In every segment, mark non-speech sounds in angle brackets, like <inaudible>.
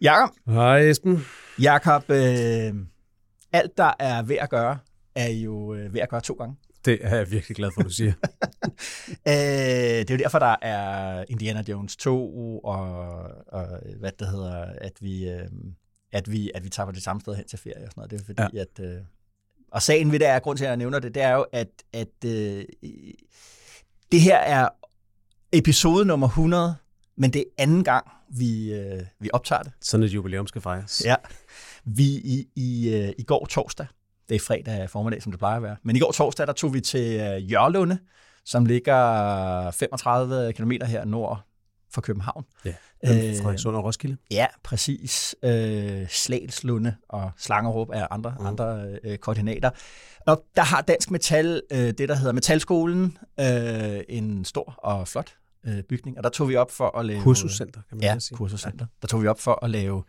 Jakob, Hej Esben. Jakob øh, alt der er ved at gøre, er jo øh, ved at gøre to gange. Det er jeg virkelig glad for, du siger. <laughs> Øh, det er jo derfor, der er Indiana Jones 2, og, og hvad det hedder, at vi, øh, at vi, at vi tager på det samme sted hen til ferie og sådan noget. Det er fordi, ja. at... Øh, og sagen ved det er, grund til, at jeg nævner det, det er jo, at, at øh, det her er episode nummer 100, men det er anden gang, vi, øh, vi optager det. Sådan et jubilæum skal fejres. Ja. Vi i, i, øh, i går torsdag, det er fredag formiddag, som det plejer at være, men i går torsdag, der tog vi til øh, Jørlunde, som ligger 35 km her nord for København. Ja. Øh, Frederikssund og Roskilde. Ja, præcis. Øh, Slagslunde og Slangerup er andre, mm. andre øh, koordinater. Og der har Dansk Metal øh, det, der hedder Metalskolen, øh, en stor og flot øh, bygning. Og der tog vi op for at lave... Kursuscenter, kan man ja, sige. kursuscenter. Der tog vi op for at lave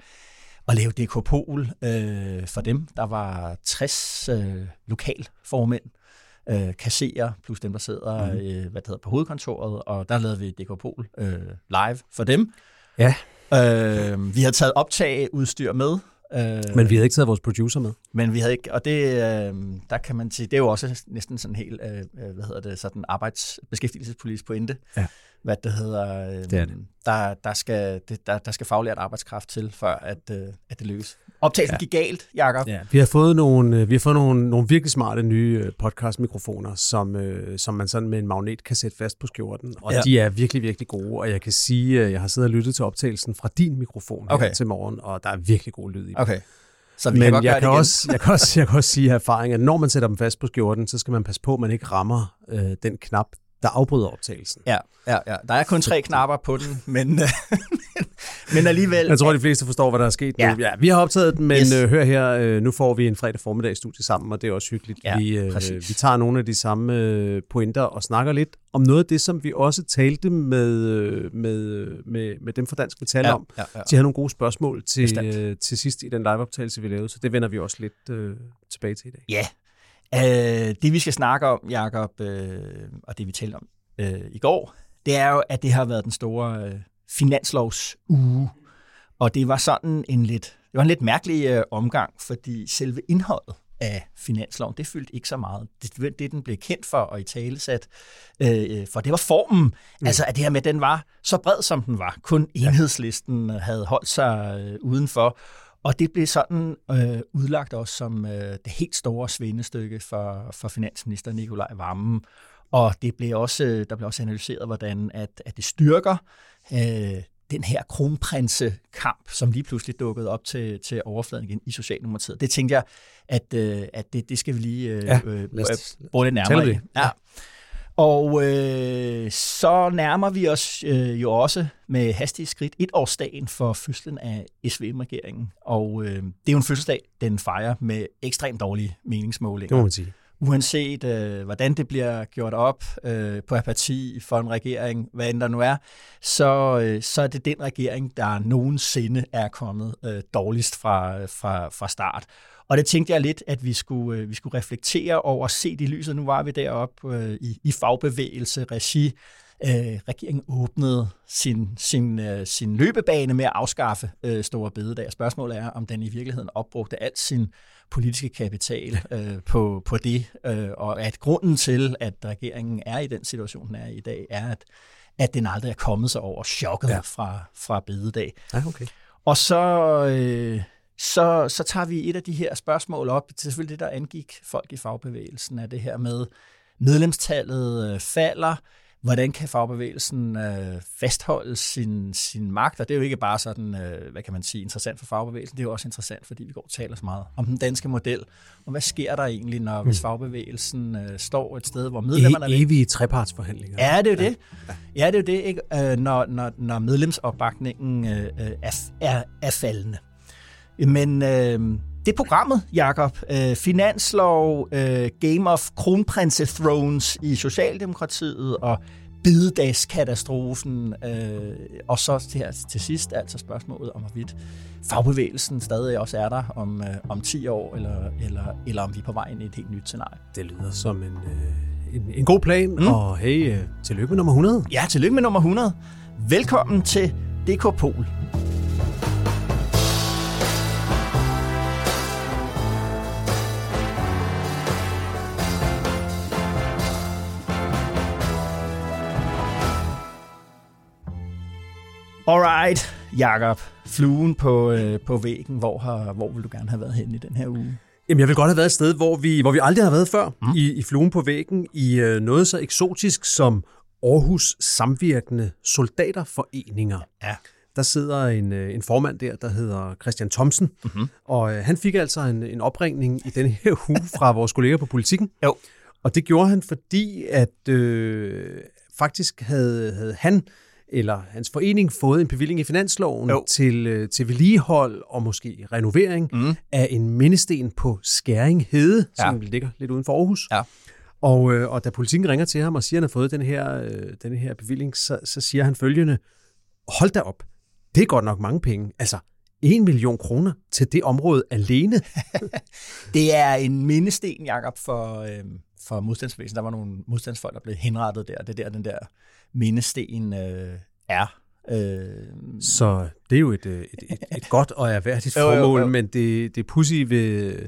at lave DK-pol øh, for dem. Der var 60 øh, lokalformænd, øh, kasserer, plus dem, der sidder mm. øh, hvad det hedder, på hovedkontoret, og der lavede vi DK-pol øh, live for dem. Ja. Øh, vi havde taget optageudstyr med. Øh, Men vi havde ikke taget vores producer med. men vi havde ikke, og det, øh, der kan man sige, det er jo også næsten sådan helt, øh, øh, hvad hedder det, sådan arbejdsbeskæftigelsespolitisk pointe. Ja. Hvad det hedder, øh, Det er det. Der, der, skal, det, der, der skal faglært arbejdskraft til, før at, øh, at det lykkes. Optagelsen Ja. gik galt, Jacob. Ja, vi har fået nogle, øh, vi har fået nogle, nogle virkelig smarte nye øh, podcast-mikrofoner, som, øh, som man sådan med en magnet kan sætte fast på skjorten. Og Ja. de er virkelig, virkelig gode. Og jeg kan sige, at jeg har siddet og lyttet til optagelsen fra din mikrofon Okay. her til morgen, og der er virkelig god lyd i dem. Okay. Så vi Men kan godt jeg, kan igen. også, jeg, kan også, jeg kan også sige af erfaring, at når man sætter dem fast på skjorten, så skal man passe på, at man ikke rammer øh, den knap, der afbryder optagelsen. Ja, ja, ja. Der er kun tre knapper på den, <laughs> men, øh, men alligevel... Jeg tror, de fleste forstår, hvad der er sket Ja. nu. Ja, vi har optaget den, men Yes. øh, hør her, øh, nu får vi en fredag formiddag i studiet sammen, og det er også hyggeligt. Ja, vi, øh, præcis. vi tager nogle af de samme øh, pointer og snakker lidt om noget af det, som vi også talte med, med, med, med dem fra Dansk Metal ja, om. ja, ja. De havde nogle gode spørgsmål til, øh, til sidst i den liveoptagelse, vi lavede, så det vender vi også lidt øh, tilbage til i dag. Ja. Øh, det vi skal snakke om, Jacob, øh, og det vi talte om øh, i går, det er jo, at det har været den store øh, finanslovsuge. Og det var sådan en lidt, det var en lidt mærkelig øh, omgang, fordi selve indholdet af finansloven, det fyldte ikke så meget. Det, det den blev kendt for og i talesat, øh, for det var formen. Mm. Altså at det her med, at den var så bred, som den var. Kun enhedslisten havde holdt sig øh, udenfor. Og det blev sådan øh, udlagt også som øh, det helt store svendestykke for, for finansminister Nikolaj Vammen. Og det blev også, øh, der blev også analyseret, hvordan at, at det styrker øh, den her kronprinsekamp, som lige pludselig dukkede op til, til overfladen igen i Socialdemokratiet. Det tænkte jeg, at, øh, at det, det skal vi lige øh, Ja, øh, os- bruge lidt nærmere det. Ja. Og øh, så nærmer vi os øh, jo også med hastige skridt et årsdagen for fødslen af SVM-regeringen. Og øh, det er jo en fødselsdag, den fejrer med ekstremt dårlige meningsmålinger Det må man sige. uanset øh, hvordan det bliver gjort op øh, på et parti, for en regering, hvad end der nu er, så, øh, så er det den regering, der nogensinde er kommet øh, dårligst fra, fra, fra start. Og det tænkte jeg lidt, at vi skulle, øh, vi skulle reflektere over, se det lyset. Nu var vi deroppe øh, i, i fagbevægelse, regi. Øh, regeringen åbnede sin, sin, øh, sin løbebane med at afskaffe øh, store bededag. Spørgsmålet er, om den i virkeligheden opbrugte alt sin politiske kapital øh, på, på det, øh, og at grunden til, at regeringen er i den situation, den er i dag, er, at, at den aldrig er kommet sig over chokket. Ja. fra, fra bededag. Ja, okay. Og så, øh, så, så tager vi et af de her spørgsmål op, det er selvfølgelig det, der angik folk i fagbevægelsen, er det her med, medlemstallet øh, falder, hvordan kan fagbevægelsen øh, fastholde sin, sin magt? Og det er jo ikke bare sådan, øh, hvad kan man sige, interessant for fagbevægelsen, det er jo også interessant, fordi vi går og taler så meget om den danske model. Og hvad sker der egentlig, når hvis hmm. fagbevægelsen øh, står et sted, hvor medlemmerne... E- evige trepartsforhandlinger. Ja, det er jo det. Ja, det er jo det, ikke? Øh, når, når, når medlemsopbakningen øh, øh er, er, er faldende. Men øh, det er programmet, Jakob. Øh, finanslov, øh, Game of Kronprinse Thrones i Socialdemokratiet og bidedagskatastrofen. Øh, og så til, til sidst altså spørgsmålet om, hvorvidt fagbevægelsen stadig også er der om, øh, om 10 år, eller, eller, eller om vi er på vej ind i et helt nyt scenarie. Det lyder som en, øh, en, en god plan, mm. og hey, øh, tillykke med nummer 100. Ja, tillykke med nummer 100. Velkommen til DK Pol. Alright, Jakob. Fluen på, øh, på væggen. Hvor, har, hvor vil du gerne have været hen i den her uge? Jamen, jeg vil godt have været et sted, hvor vi, hvor vi aldrig har været før. Mm. I, I fluen på væggen. I øh, noget så eksotisk som Aarhus Samvirkende Soldaterforeninger. Ja. Der sidder en, øh, en formand der, der hedder Christian Thomsen. Mm-hmm. Og øh, han fik altså en, en opringning i denne her <laughs> uge fra vores kolleger på politikken. Jo. Og det gjorde han, fordi at øh, faktisk havde, havde han eller hans forening fået en bevilling i finansloven jo. til, øh, til vedligehold og måske renovering mm. af en mindesten på Skæring Hede, ja. som ligger lidt uden for Aarhus. Ja. Og, øh, og da politikken ringer til ham og siger, at han har fået den her, øh, den her bevilling, så, så siger han følgende, hold da op, det er godt nok mange penge. Altså, 1 million kroner til det område alene. <laughs> det er en mindesten, Jacob, for, øh, for modstandsbevægelsen. Der var nogle modstandsfolk, der blev henrettet der. Det er der, den der mindesten øh, er. Øh, så det er jo et, øh, et, et, et godt og erhverdigt formål, <laughs> jo, jo, jo. men det, det pudsige ved,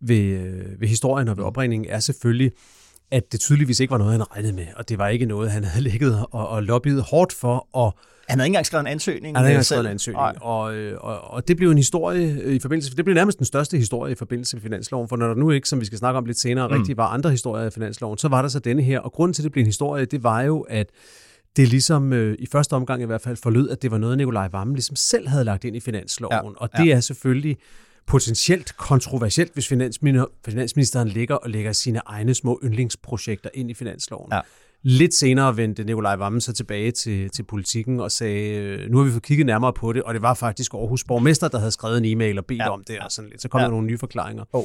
ved, ved historien og ved opringningen er selvfølgelig, at det tydeligvis ikke var noget, han regnede med, og det var ikke noget, han havde <laughs> ligget og, og lobbyet hårdt for, og han havde ikke engang skrevet en ansøgning. Han havde ikke skrevet en ansøgning. Og, øh, og, og det blev en historie i forbindelse, det blev nærmest den største historie i forbindelse med finansloven, for når der nu ikke, som vi skal snakke om lidt senere, mm. rigtig var andre historier i finansloven, så var der så denne her. Og grunden til, at det blev en historie, det var jo, at det ligesom øh, i første omgang i hvert fald forlød, at det var noget, Nikolaj Vammen ligesom selv havde lagt ind i finansloven. Ja, og det ja. er selvfølgelig potentielt kontroversielt, hvis finansministeren ligger og lægger sine egne små yndlingsprojekter ind i finansloven. Ja. Lidt senere vendte Nikolaj Vammen så tilbage til, til politikken og sagde, øh, nu har vi fået kigget nærmere på det, og det var faktisk Aarhus borgmester, der havde skrevet en e-mail og bedt ja. om det, og sådan lidt. Så kom ja. der nogle nye forklaringer. Oh.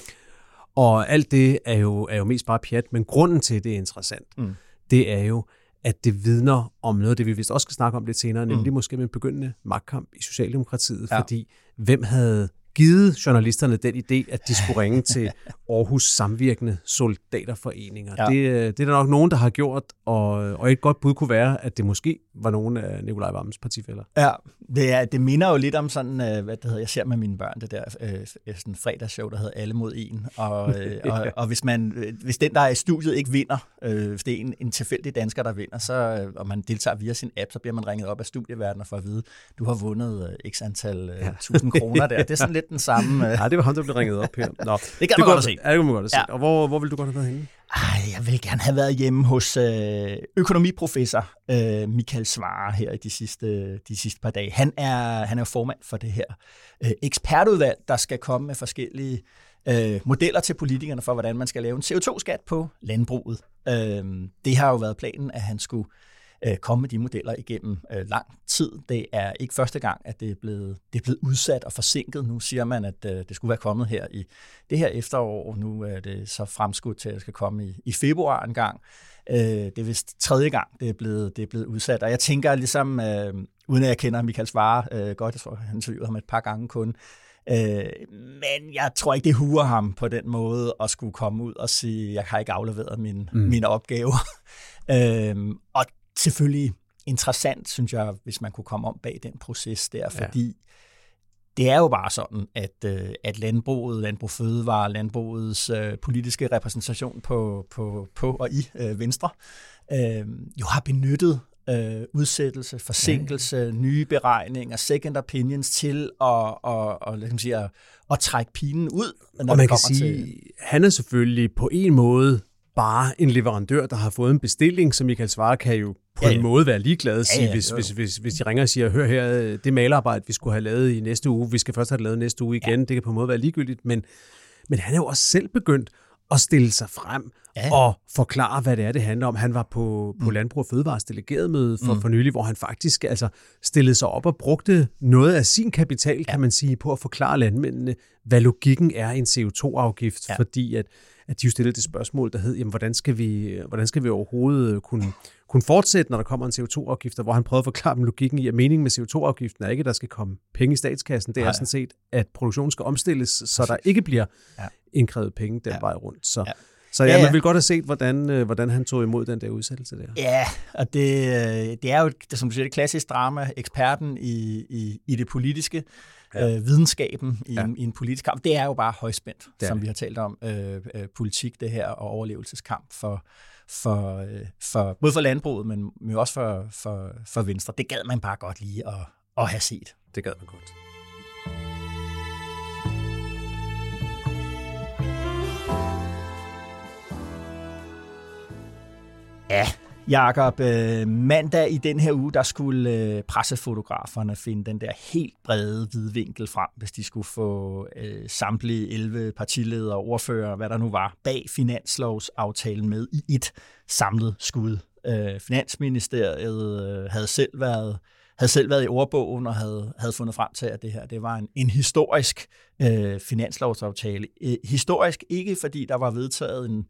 Og alt det er jo, er jo mest bare pjat, men grunden til, at det er interessant, mm. det er jo, at det vidner om noget af det, vi vist også skal snakke om lidt senere, nemlig mm. måske med en begyndende magtkamp i Socialdemokratiet, ja. fordi hvem havde givet journalisterne den idé, at de skulle ringe til <laughs> Aarhus Samvirkende Soldaterforeninger. Ja. Det, øh, det er der nok nogen, der har gjort, og, og et godt bud kunne være, at det måske var nogen af Nikolaj Vammens partifælder. Ja, det, er, det minder jo lidt om sådan, øh, hvad det hedder, jeg ser med mine børn, det der øh, sådan fredagsshow, der hedder Alle mod en, og, <laughs> øh, og, og hvis, man, hvis den, der er i studiet, ikke vinder, øh, hvis det er en, en tilfældig dansker, der vinder, så, og man deltager via sin app, så bliver man ringet op af studieverdenen for at vide, du har vundet øh, x antal øh, ja. tusind kroner der. Det er sådan <laughs> lidt den samme... Øh... Nej, det var ham, der blev ringet op her. Nå, det kan man godt se. Ja, det kan man godt se. Ja. Og hvor, hvor vil du godt have været henne? Ej, jeg vil gerne have været hjemme hos øh, økonomiprofessor øh, Michael Svare her i de sidste, de sidste par dage. Han er, han er formand for det her øh, ekspertudvalg, der skal komme med forskellige øh, modeller til politikerne for, hvordan man skal lave en CO2-skat på landbruget. Øh, det har jo været planen, at han skulle øh, komme med de modeller igennem øh, lang tid. Det er ikke første gang, at det er, blevet, det er blevet udsat og forsinket. Nu siger man, at øh, det skulle være kommet her i det her efterår. Nu er det så fremskudt til, at det skal komme i, i februar en gang. Øh, det er vist tredje gang, det er blevet, det er blevet udsat. Og jeg tænker ligesom, øh, uden at jeg kender Michael Svare øh, godt, jeg tror, han interviewede ham et par gange kun, Øh, men jeg tror ikke, det huer ham på den måde at skulle komme ud og sige, jeg har ikke afleveret min, mm. mine opgaver. <laughs> øh, og selvfølgelig interessant, synes jeg, hvis man kunne komme om bag den proces der, fordi ja. det er jo bare sådan, at, øh, at landbruget, landbrug fødevare, landbrugets øh, politiske repræsentation på, på, på og i øh, Venstre, øh, jo har benyttet øh, udsættelse, forsinkelse, ja. nye beregninger, second opinions til at, og, og, lad sige, at, at trække pinen ud. Når og man kan sige, til... han er selvfølgelig på en måde bare en leverandør, der har fået en bestilling, som Michael Svare kan jo på ja, ja. en måde være ligeglad, sige, ja, ja, hvis, hvis, hvis, hvis de ringer og siger, hør her, det malerarbejde, vi skulle have lavet i næste uge, vi skal først have det lavet næste uge igen, ja. det kan på en måde være ligegyldigt, men, men han er jo også selv begyndt at stille sig frem ja. og forklare, hvad det er, det handler om. Han var på, på mm. Landbrug og Fødevares delegerede for, mm. for nylig, hvor han faktisk altså, stillede sig op og brugte noget af sin kapital, ja. kan man sige, på at forklare landmændene, hvad logikken er i en CO2-afgift, ja. fordi at at de jo stillede det spørgsmål, der hed, jamen, hvordan, skal vi, hvordan skal vi overhovedet kunne, kunne fortsætte, når der kommer en CO2-afgift, hvor han prøvede at forklare dem logikken i, at meningen med CO2-afgiften er ikke, at der skal komme penge i statskassen, det er Nej. sådan set, at produktionen skal omstilles, så der ikke bliver ja. indkrævet penge den ja. vej rundt. Så, ja. Så ja, ja, man vil godt have set, hvordan, øh, hvordan han tog imod den der udsættelse der. Ja, og det, øh, det er jo, som du siger, det klassiske drama, eksperten i, i, i det politiske, ja. øh, videnskaben i, ja. en, i en politisk kamp. Det er jo bare højspændt, det som vi har talt om. Øh, øh, politik, det her, og overlevelseskamp for, for, øh, for både for landbruget, men, men også for, for, for Venstre. Det gad man bare godt lige at, at have set. Det gad man godt. Jakob, øh, mandag i den her uge, der skulle øh, pressefotograferne finde den der helt brede vidvinkel frem, hvis de skulle få øh, samtlige 11 partiledere og ordfører, hvad der nu var, bag finanslovsaftalen med i et samlet skud. Øh, Finansministeriet øh, havde selv været havde selv været i ordbogen og havde, havde fundet frem til, at det her det var en, en historisk øh, finanslovsaftale. Øh, historisk ikke, fordi der var vedtaget en,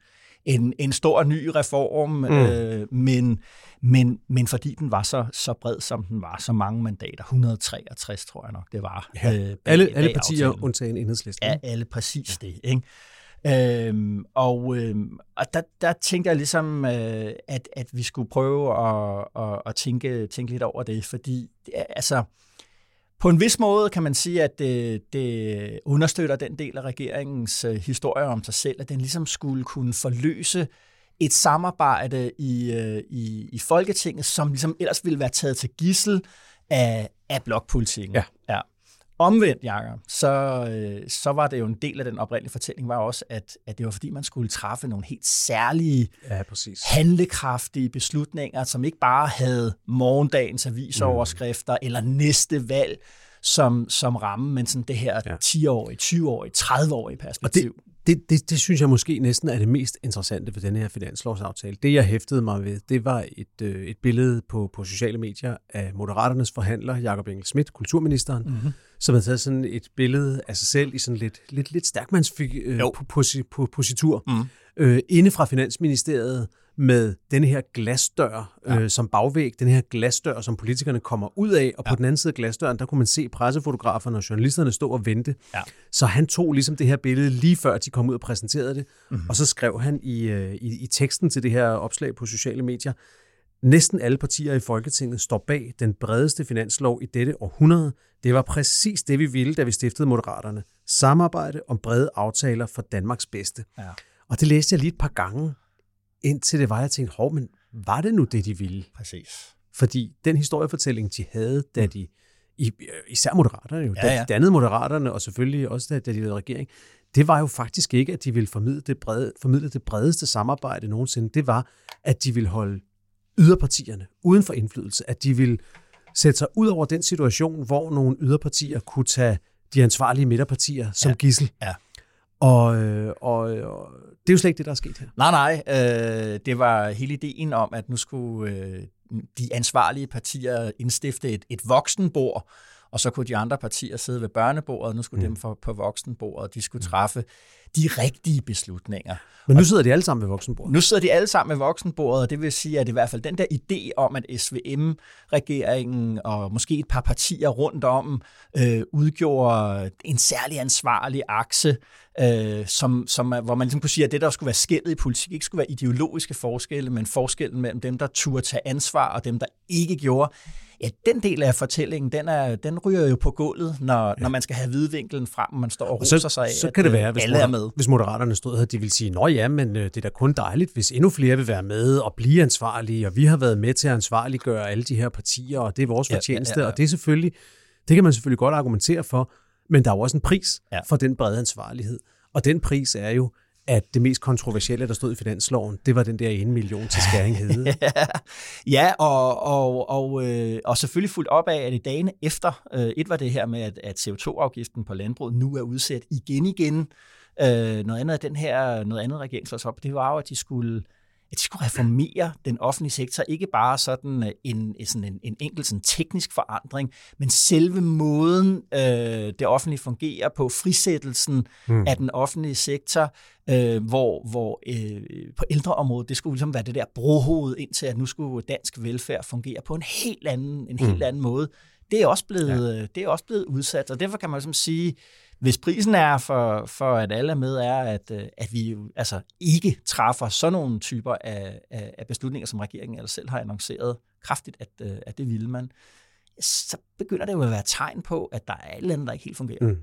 en, en stor ny reform, mm. øh, men, men, men fordi den var så, så bred, som den var, så mange mandater, 163 tror jeg nok, det var. Ja. Øh, alle, alle partier aftalen. undtagen enhedslisten. Ja, alle præcis ja. det. Ikke? Øhm, og øhm, og der, der tænkte jeg ligesom, øh, at, at vi skulle prøve at, at, at tænke, tænke lidt over det, fordi altså, på en vis måde kan man sige, at det, det understøtter den del af regeringens øh, historie om sig selv, at den ligesom skulle kunne forløse et samarbejde i, øh, i, i Folketinget, som ligesom ellers ville være taget til gissel af, af blokpolitikken. Ja. ja. Omvendt, Jacob, så, øh, så var det jo en del af den oprindelige fortælling, var også, at, at det var fordi, man skulle træffe nogle helt særlige, ja, præcis. handlekraftige beslutninger, som ikke bare havde morgendagens avisoverskrifter mm. eller næste valg som, som ramme, men sådan det her ja. 10-årige, 20-årige, 30-årige perspektiv. Og det, det, det, det synes jeg måske næsten er det mest interessante ved denne her finanslovsaftale. Det, jeg hæftede mig ved, det var et, øh, et billede på, på sociale medier af Moderaternes forhandler, Jakob Engel Schmidt, kulturministeren, mm-hmm som havde taget sådan et billede af sig selv i sådan lidt, lidt, lidt stærkmandspositur øh, mm. øh, inde fra Finansministeriet med den her glasdør ja. øh, som bagvæg, den her glasdør, som politikerne kommer ud af, og ja. på den anden side af glasdøren, der kunne man se pressefotograferne og journalisterne stå og vente. Ja. Så han tog ligesom det her billede lige før de kom ud og præsenterede det, mm. og så skrev han i, øh, i, i teksten til det her opslag på sociale medier, Næsten alle partier i Folketinget står bag den bredeste finanslov i dette århundrede. Det var præcis det, vi ville, da vi stiftede Moderaterne. Samarbejde om brede aftaler for Danmarks bedste. Ja. Og det læste jeg lige et par gange, indtil det var, jeg tænkte, hov, men var det nu det, de ville? Præcis. Fordi den historiefortælling, de havde, da mm. de, især Moderaterne jo, ja, ja. da de dannede Moderaterne, og selvfølgelig også da, da de lavede regering, det var jo faktisk ikke, at de ville formidle det, brede, formidle det bredeste samarbejde nogensinde. Det var, at de ville holde yderpartierne uden for indflydelse, at de vil sætte sig ud over den situation, hvor nogle yderpartier kunne tage de ansvarlige midterpartier som ja. gissel. Ja. Og, øh, og, og det er jo slet ikke det, der er sket her. Nej, nej. Øh, det var hele ideen om, at nu skulle øh, de ansvarlige partier indstifte et, et voksenbord, og så kunne de andre partier sidde ved børnebordet, nu skulle mm. dem for, på voksenbordet, de skulle mm. træffe de rigtige beslutninger. Men nu sidder de alle sammen ved voksenbordet. Nu sidder de alle sammen ved voksenbordet, og det vil sige, at i hvert fald den der idé om, at SVM-regeringen og måske et par partier rundt om øh, udgjorde en særlig ansvarlig akse, øh, som, som, hvor man ligesom kunne sige, at det, der skulle være skældet i politik, ikke skulle være ideologiske forskelle, men forskellen mellem dem, der turde tage ansvar, og dem, der ikke gjorde. Ja, den del af fortællingen, den, er, den ryger jo på gulvet, når, ja. når man skal have hvidvinkelen frem, og man står og roser sig af, så kan det være, hvis alle er med. Hvis moderaterne stod her, de vil sige, nå ja, men øh, det er da kun dejligt, hvis endnu flere vil være med og blive ansvarlige, og vi har været med til at ansvarliggøre alle de her partier, og det er vores fortjeneste, ja, ja, ja. og det er selvfølgelig, det kan man selvfølgelig godt argumentere for, men der er jo også en pris ja. for den brede ansvarlighed. Og den pris er jo, at det mest kontroversielle, der stod i finansloven, det var den der 1 million til skæring <laughs> hede. ja, og, og, og, øh, og selvfølgelig fuldt op af, at i dagene efter, øh, et var det her med, at, at CO2-afgiften på landbruget nu er udsat igen igen. Øh, noget andet af den her, noget andet regeringslovsop, det var jo, at de skulle at de skulle reformere den offentlige sektor, ikke bare sådan øh, en, sådan en, en enkelt sådan teknisk forandring, men selve måden, øh, det offentlige fungerer på, frisættelsen mm. af den offentlige sektor, øh, hvor, hvor øh, på ældreområdet, det skulle ligesom være det der brohoved indtil, at nu skulle dansk velfærd fungere på en helt anden, en helt mm. anden måde. Det er også blevet, ja. det er også blevet udsat, og derfor kan man ligesom sige, hvis prisen er for, for, at alle er med, er, at, øh, at vi altså ikke træffer sådan nogle typer af, af, af beslutninger, som regeringen eller selv har annonceret kraftigt, at, øh, at det ville man, så begynder det jo at være tegn på, at der er et eller andet, der ikke helt fungerer. Mm.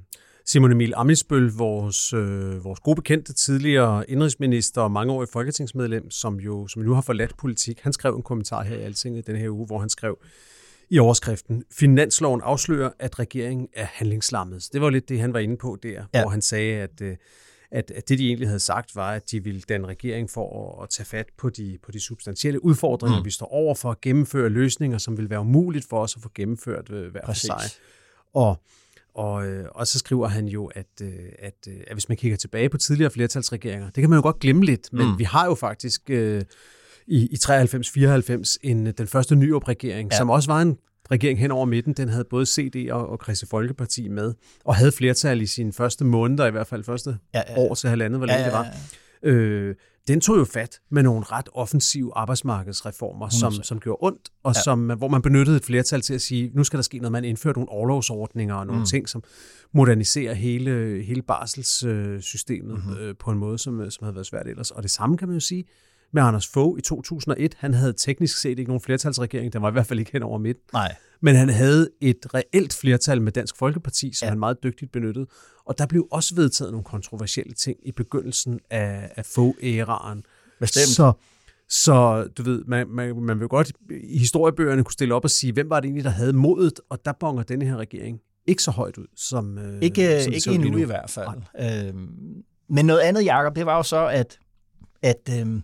Simon Emil Amisbøl, vores, øh, vores gode bekendte tidligere indrigsminister og mangeårig folketingsmedlem, som jo som nu har forladt politik, han skrev en kommentar her i Altinget den her uge, hvor han skrev, i overskriften. Finansloven afslører, at regeringen er handlingslammet. det var lidt det, han var inde på der, ja. hvor han sagde, at, øh, at, at det, de egentlig havde sagt, var, at de ville den regering for at, at tage fat på de, på de substantielle udfordringer, mm. vi står over for at gennemføre løsninger, som vil være umuligt for os at få gennemført øh, hver for sig. Og og, øh, og så skriver han jo, at, at, at hvis man kigger tilbage på tidligere flertalsregeringer, det kan man jo godt glemme lidt, men mm. vi har jo faktisk øh, i, i 93-94 en, den første Nyrup-regering, ja. som også var en regering hen over midten. Den havde både CD og, og Kristelig Folkeparti med, og havde flertal i sine første måneder, i hvert fald første ja, ja. år til halvandet, hvor længe ja, ja, ja. det var. Øh, den tog jo fat med nogle ret offensive arbejdsmarkedsreformer, som, som gjorde ondt, og ja. som, hvor man benyttede et flertal til at sige, nu skal der ske noget. Man indførte nogle overlovsordninger og nogle mm. ting, som moderniserer hele, hele barselssystemet mm-hmm. øh, på en måde, som, som havde været svært ellers. Og det samme kan man jo sige, med Anders Fogh i 2001. Han havde teknisk set ikke nogen flertalsregering, den var i hvert fald ikke hen over midt. Nej. Men han havde et reelt flertal med Dansk Folkeparti, som ja. han meget dygtigt benyttede. Og der blev også vedtaget nogle kontroversielle ting i begyndelsen af, af Fogh-æraen. Bestemt. Så, så du ved, man, man, man vil godt i historiebøgerne kunne stille op og sige, hvem var det egentlig, der havde modet, og der bonger denne her regering ikke så højt ud, som øh, Ikke, som ikke endnu i hvert fald. Øhm, men noget andet, Jacob, det var jo så, at, at øhm,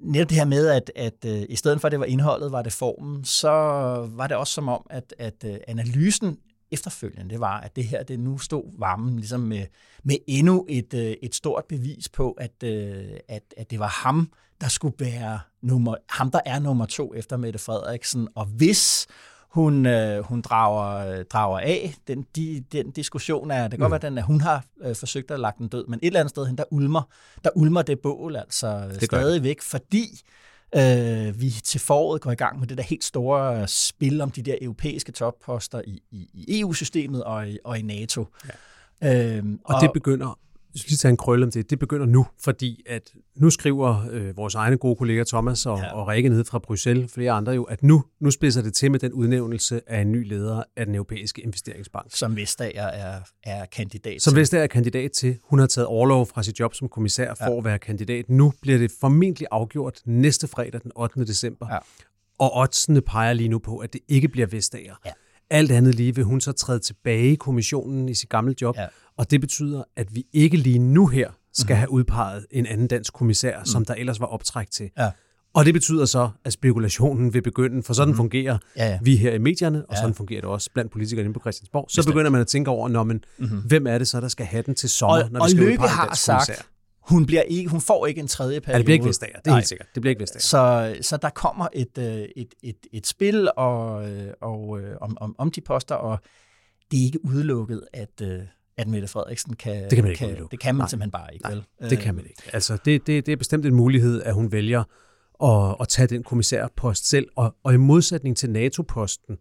netop det her med, at, at øh, i stedet for, at det var indholdet, var det formen, så var det også som om, at, at øh, analysen efterfølgende, det var, at det her, det nu stod varmen ligesom med, med endnu et, øh, et stort bevis på, at, øh, at, at det var ham, der skulle være nummer, ham, der er nummer to efter Mette Frederiksen, og hvis hun, øh, hun drager, drager af. Den, de, den diskussion er, det kan mm. godt være, den, at hun har øh, forsøgt at lagt den død, men et eller andet sted hen, der ulmer, der ulmer det bål altså det stadig væk, fordi øh, vi til foråret går i gang med det der helt store spil om de der europæiske topposter i, i, i EU-systemet og i, og i NATO. Ja. Øhm, og, og det begynder skal lige tage en krølle om det. Det begynder nu, fordi at nu skriver øh, vores egne gode kolleger Thomas og, ja. og Rikke nede fra Bruxelles, flere andre jo, at nu, nu spidser det til med den udnævnelse af en ny leder af den europæiske investeringsbank. Som Vestager er, er kandidat Som Vestager er kandidat til. Hun har taget overlov fra sit job som kommissær ja. for at være kandidat. Nu bliver det formentlig afgjort næste fredag den 8. december. Ja. Og oddsene peger lige nu på, at det ikke bliver Vestager. Ja. Alt andet lige vil hun så træde tilbage i kommissionen i sit gamle job. Ja og det betyder, at vi ikke lige nu her skal mm. have udpeget en anden dansk kommissær, mm. som der ellers var optræk til. Ja. Og det betyder så, at spekulationen vil begynde, for sådan mm. fungerer ja, ja. vi her i medierne, og ja. sådan fungerer det også blandt politikere inde på Christiansborg. Så Bestemt. begynder man at tænke over, når man, mm-hmm. hvem er det så, der skal have den til sommer, og, når og vi skal udpege har sagt? Hun, bliver ikke, hun får ikke en tredje periode. Ja, det bliver ikke Vestager, det er Nej. helt sikkert. Det bliver ikke Vestager. Så, så der kommer et, øh, et, et, et spil og, øh, og, om, om, om de poster, og det er ikke udelukket, at, at Mette Frederiksen kan... Det kan man ikke kan, Det kan man Nej. simpelthen bare ikke, Nej, vel? det kan man ikke. Altså, det, det, det er bestemt en mulighed, at hun vælger at, at tage den kommissærpost selv. Og, og i modsætning til NATO-posten,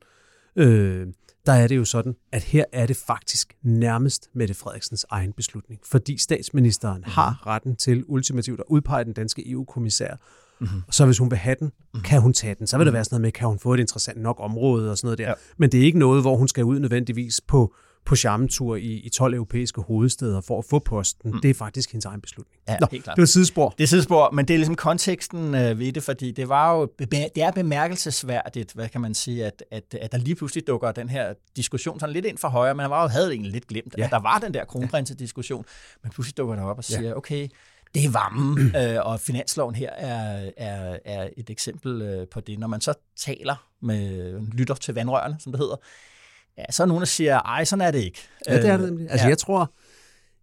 øh, der er det jo sådan, at her er det faktisk nærmest Mette Frederiksens egen beslutning. Fordi statsministeren mm-hmm. har retten til ultimativt at udpege den danske EU-kommissær. Mm-hmm. Så hvis hun vil have den, mm-hmm. kan hun tage den. Så vil mm-hmm. der være sådan noget med, kan hun få et interessant nok område og sådan noget der. Ja. Men det er ikke noget, hvor hun skal ud nødvendigvis på på charmetur i, i 12 europæiske hovedsteder for at få posten. Mm. Det er faktisk hendes egen beslutning. Ja, Nå, helt klart. det var sidespor. Det er sidespor, men det er ligesom konteksten øh, ved det, fordi det var jo det er bemærkelsesværdigt, hvad kan man sige, at, at, at der lige pludselig dukker den her diskussion sådan lidt ind for højre. Man var jo havde egentlig lidt glemt, ja. at der var den der kronprinsediskussion, men pludselig dukker der op og siger, ja. okay, det er varmen, <clears throat> øh, og finansloven her er, er, er et eksempel øh, på det. Når man så taler med lytter til vandrørene, som det hedder, ja, så er nogen, der siger, ej, sådan er det ikke. Ja, det er det nemlig. Altså, ja. jeg tror,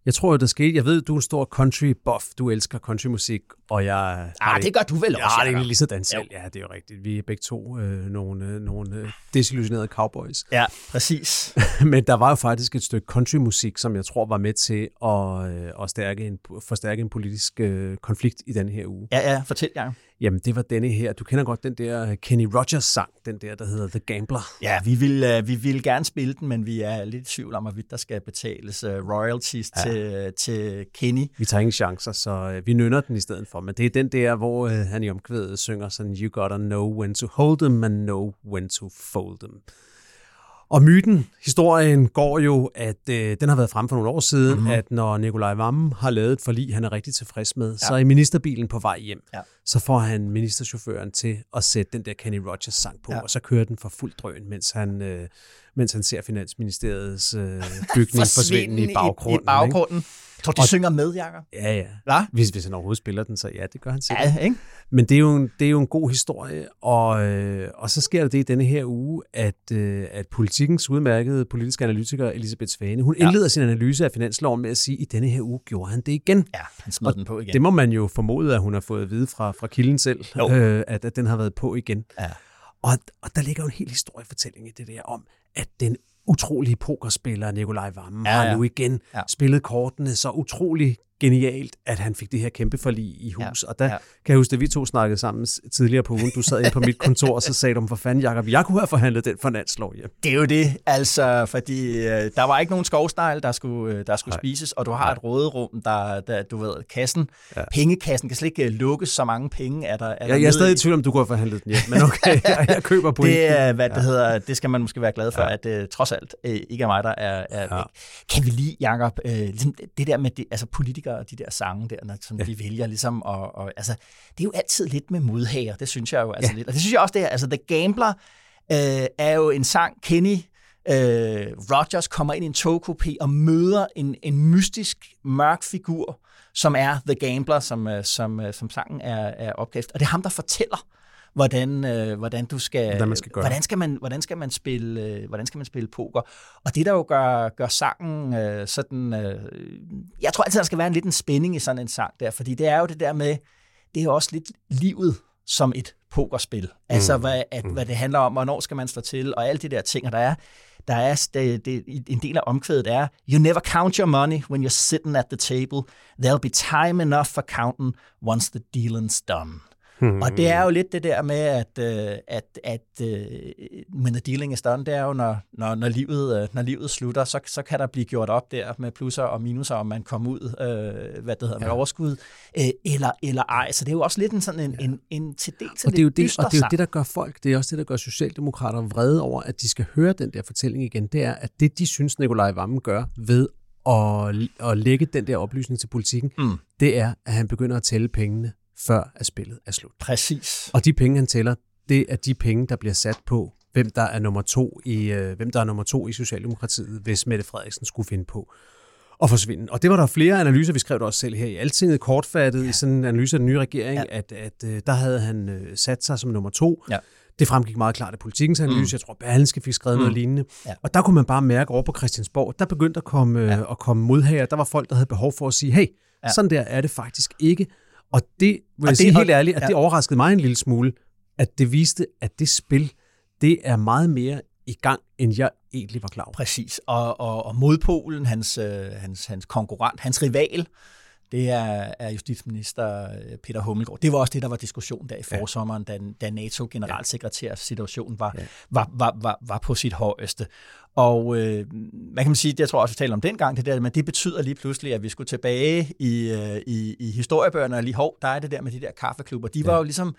jeg tror, der skete. Jeg ved, du er en stor country buff. Du elsker countrymusik, og jeg... Ah, det, det gør du vel også. Ja, det er lige sådan selv. Ja, det er jo rigtigt. Vi er begge to øh, nogle, øh, nogle øh, desillusionerede cowboys. Ja, præcis. <laughs> Men der var jo faktisk et stykke countrymusik, som jeg tror var med til at, øh, at stærke en, forstærke en politisk øh, konflikt i den her uge. Ja, ja, fortæl, Jacob. Jamen, det var denne her. Du kender godt den der Kenny Rogers sang, den der, der hedder The Gambler. Ja, vi vil, uh, vi vil gerne spille den, men vi er lidt i tvivl om, hvorvidt der skal betales uh, royalties ja. til, til Kenny. Vi tager ingen chancer, så vi nynner den i stedet for. Men det er den der, hvor han i omkvædet synger sådan, You gotta know when to hold them and know when to fold them. Og myten, historien går jo, at øh, den har været frem for nogle år siden, mm-hmm. at når Nikolaj Vammen har lavet et forlig, han er rigtig tilfreds med, ja. så er ministerbilen på vej hjem. Ja. Så får han ministerchaufføren til at sætte den der Kenny Rogers sang på, ja. og så kører den for fuld drøn, mens han, øh, mens han ser Finansministeriets øh, <laughs> bygning forsvinde i baggrunden. I, i baggrunden. Ikke? Tror du, de og, synger med, Jacob? Ja, ja. Hva? Hvis, hvis han overhovedet spiller den, så ja, det gør han sikkert. Ja, ikke? Men det er, jo en, det er jo en god historie, og, øh, og så sker der det i denne her uge, at, øh, at politikens udmærkede politiske analytiker Elisabeth Svane, hun ja. indleder sin analyse af finansloven med at sige, at i denne her uge gjorde han det igen. Ja, han smed og den på igen. Det må man jo formode, at hun har fået at vide fra, fra kilden selv, øh, at, at den har været på igen. Ja. Og, og der ligger jo en hel historiefortælling i det der om, at den utrolige pokerspiller Nikolaj Vammen ja, ja. har nu igen ja. spillet kortene så utrolig genialt, at han fik det her kæmpe forlig i hus. Ja, og der ja. kan jeg huske, at vi to snakkede sammen tidligere på ugen. Du sad inde på mit kontor, og så sagde du, for fanden, Jacob, jeg kunne have forhandlet den finanslov hjem. Det er jo det, altså, fordi øh, der var ikke nogen skovstejl, der skulle, øh, der skulle spises, og du har Nej. et råderum, der, der, du ved, kassen, ja. pengekassen kan slet ikke øh, lukkes, så mange penge er der. Er ja, jeg er stadig i tvivl om, du kunne have forhandlet den hjem, men okay, <laughs> jeg, jeg køber på det. Er, hvad det hedder, det skal man måske være glad for, ja. at uh, trods alt uh, ikke er mig, der er, er ja. Kan vi lige, Jacob, uh, ligesom det der med det, altså politikere og de der sange, der, når, som ja. de vælger ligesom. Og, og, altså, det er jo altid lidt med modhager, det synes jeg jo altså ja. lidt. Og det synes jeg også, det er. Altså, The Gambler øh, er jo en sang, Kenny øh, Rogers kommer ind i en togkopé og møder en, en mystisk, mørk figur, som er The Gambler, som, øh, som, øh, som sangen er, er opkaldt. Og det er ham, der fortæller, hvordan, øh, hvordan du skal, hvordan man skal gøre. Hvordan skal man, hvordan skal man spille, øh, hvordan skal man spille poker? Og det der jo gør, gør sangen øh, sådan, øh, jeg tror altid der skal være en lidt en spænding i sådan en sang der, fordi det er jo det der med, det er også lidt livet som et pokerspil. Altså mm. hvad, at, mm. hvad det handler om, hvornår skal man stå til, og alle de der ting, og der er der er det, det, en del af omkvædet er, You never count your money when you're sitting at the table. There'll be time enough for counting once the dealing's done. Hmm. Og det er jo lidt det der med, at, øh, at, at uh, when the dealing is done, det er jo, når, når, når, livet, uh, når livet slutter, så, så kan der blive gjort op der med plusser og minuser, om man kommer ud uh, hvad det hedder, ja. med overskud, uh, eller, eller ej. Så det er jo også lidt en sådan en, ja. en, en til dels og det er jo det, Og det er jo det, der gør folk, det er også det, der gør socialdemokrater vrede over, at de skal høre den der fortælling igen, det er, at det, de synes, Nikolaj Vammen gør ved at, at lægge den der oplysning til politikken, mm. det er, at han begynder at tælle pengene før at spillet er slut. Præcis. Og de penge, han tæller, det er de penge, der bliver sat på, hvem der er nummer to i, øh, hvem der er nummer to i Socialdemokratiet, hvis Mette Frederiksen skulle finde på at forsvinde. Og det var der flere analyser, vi skrev det også selv her i Altinget, kortfattet ja. i sådan en analyse af den nye regering, ja. at, at øh, der havde han øh, sat sig som nummer to. Ja. Det fremgik meget klart af politikens analyse. Mm. Jeg tror, Berlinske fik skrevet mm. noget lignende. Ja. Og der kunne man bare mærke over på Christiansborg, der begyndte at komme, ja. øh, at komme modhager. Der var folk, der havde behov for at sige, hey, ja. sådan der er det faktisk ikke. Og det, vil og jeg det, sige helt ærligt, at ja. det overraskede mig en lille smule, at det viste, at det spil, det er meget mere i gang, end jeg egentlig var klar over. Præcis. Og, og, og modpolen, hans, øh, hans, hans konkurrent, hans rival, det er, er justitsminister øh, Peter Hummelgaard. Det var også det, der var diskussion der i forsommeren, da, da NATO-generalsekretærs situation var, ja. var, var, var, var på sit højeste. Og øh, man kan sige, det jeg tror også, vi talte om dengang, det der, men det betyder lige pludselig, at vi skulle tilbage i, øh, i, i historiebøgerne, og lige hov, der er det der med de der kaffeklubber. De var ja. jo ligesom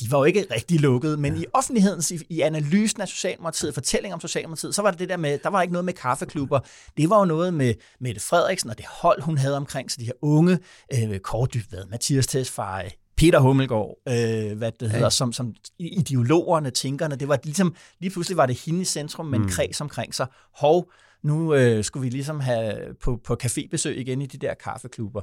de var jo ikke rigtig lukket, men ja. i offentligheden, i, i analysen af Socialdemokratiet, fortælling om Socialdemokratiet, så var det det der med, der var ikke noget med kaffeklubber. Det var jo noget med Mette Frederiksen og det hold, hun havde omkring sig, de her unge, øh, Kåre Mathias Tesfaye, Peter Hummelgaard, øh, hvad det hedder, ja. som, som ideologerne, tænkerne, det var ligesom, lige pludselig var det hende i centrum, men mm. kreds omkring sig. Hov, nu øh, skulle vi ligesom have på, på cafébesøg igen i de der kaffeklubber.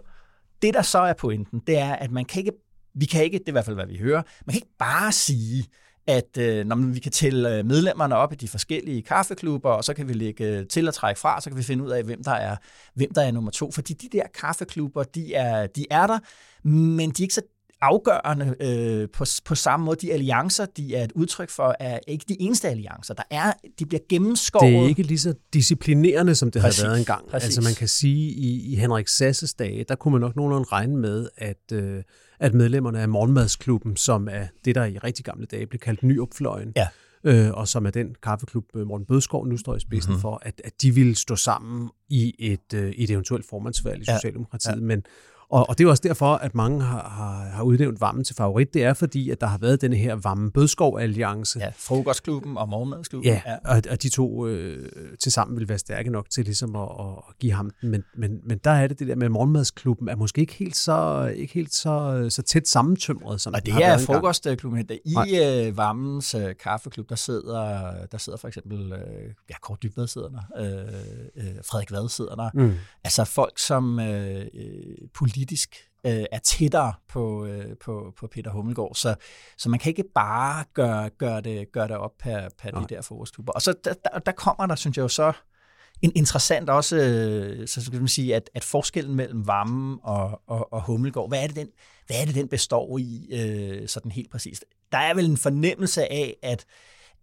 Det, der så er pointen, det er, at man kan ikke, vi kan ikke, det er i hvert fald, hvad vi hører, man kan ikke bare sige, at øh, når vi kan tælle øh, medlemmerne op i de forskellige kaffeklubber, og så kan vi lægge øh, til at trække fra, så kan vi finde ud af, hvem der er, hvem der er nummer to. Fordi de der kaffeklubber, de er, de er der, men de er ikke så afgørende øh, på, på samme måde. De alliancer, de er et udtryk for, er ikke de eneste alliancer. Der er, de bliver gennemskåret. Det er ikke lige så disciplinerende, som det præcis, har været engang. Præcis. Altså man kan sige, i, i Henrik Sasses dage, der kunne man nok nogenlunde regne med, at, øh, at medlemmerne af Morgenmadsklubben, som er det, der i rigtig gamle dage blev kaldt Nyopfløjen, ja øh, og som er den kaffeklub, øh, Morten Bødskov nu står i spidsen mm-hmm. for, at, at de ville stå sammen i et, øh, et eventuelt formandsvalg i Socialdemokratiet. Ja. Men, og, og det er også derfor, at mange har, har, har udnævnt Vammen til favorit. Det er fordi, at der har været denne her Vammen-Bødskov-alliance. Ja, frokostklubben og morgenmadsklubben. Ja, ja. Og, og de to øh, til sammen vil være stærke nok til ligesom at, at give ham den. Men, men, men der er det det der med morgenmadsklubben, er måske ikke helt så, ikke helt så, så tæt sammentømret, som Og det er frokostklubben. I øh, Vammens øh, kaffeklub, der sidder, der sidder for eksempel, øh, ja, Kåre Dybvad sidder der, øh, øh, Frederik Vad sidder der. Mm. Altså folk, som øh, øh politisk øh, er tættere på, øh, på, på Peter Hummelgaard. Så, så man kan ikke bare gøre, gøre, det, gøre det op per, per de der forårsklubber. Og så der, der, der kommer der, synes jeg jo så, en interessant også, øh, så skal man sige, at, at forskellen mellem Vammen og, og, og Hummelgaard, hvad er det, den, hvad er det, den består i øh, sådan helt præcist? Der er vel en fornemmelse af, at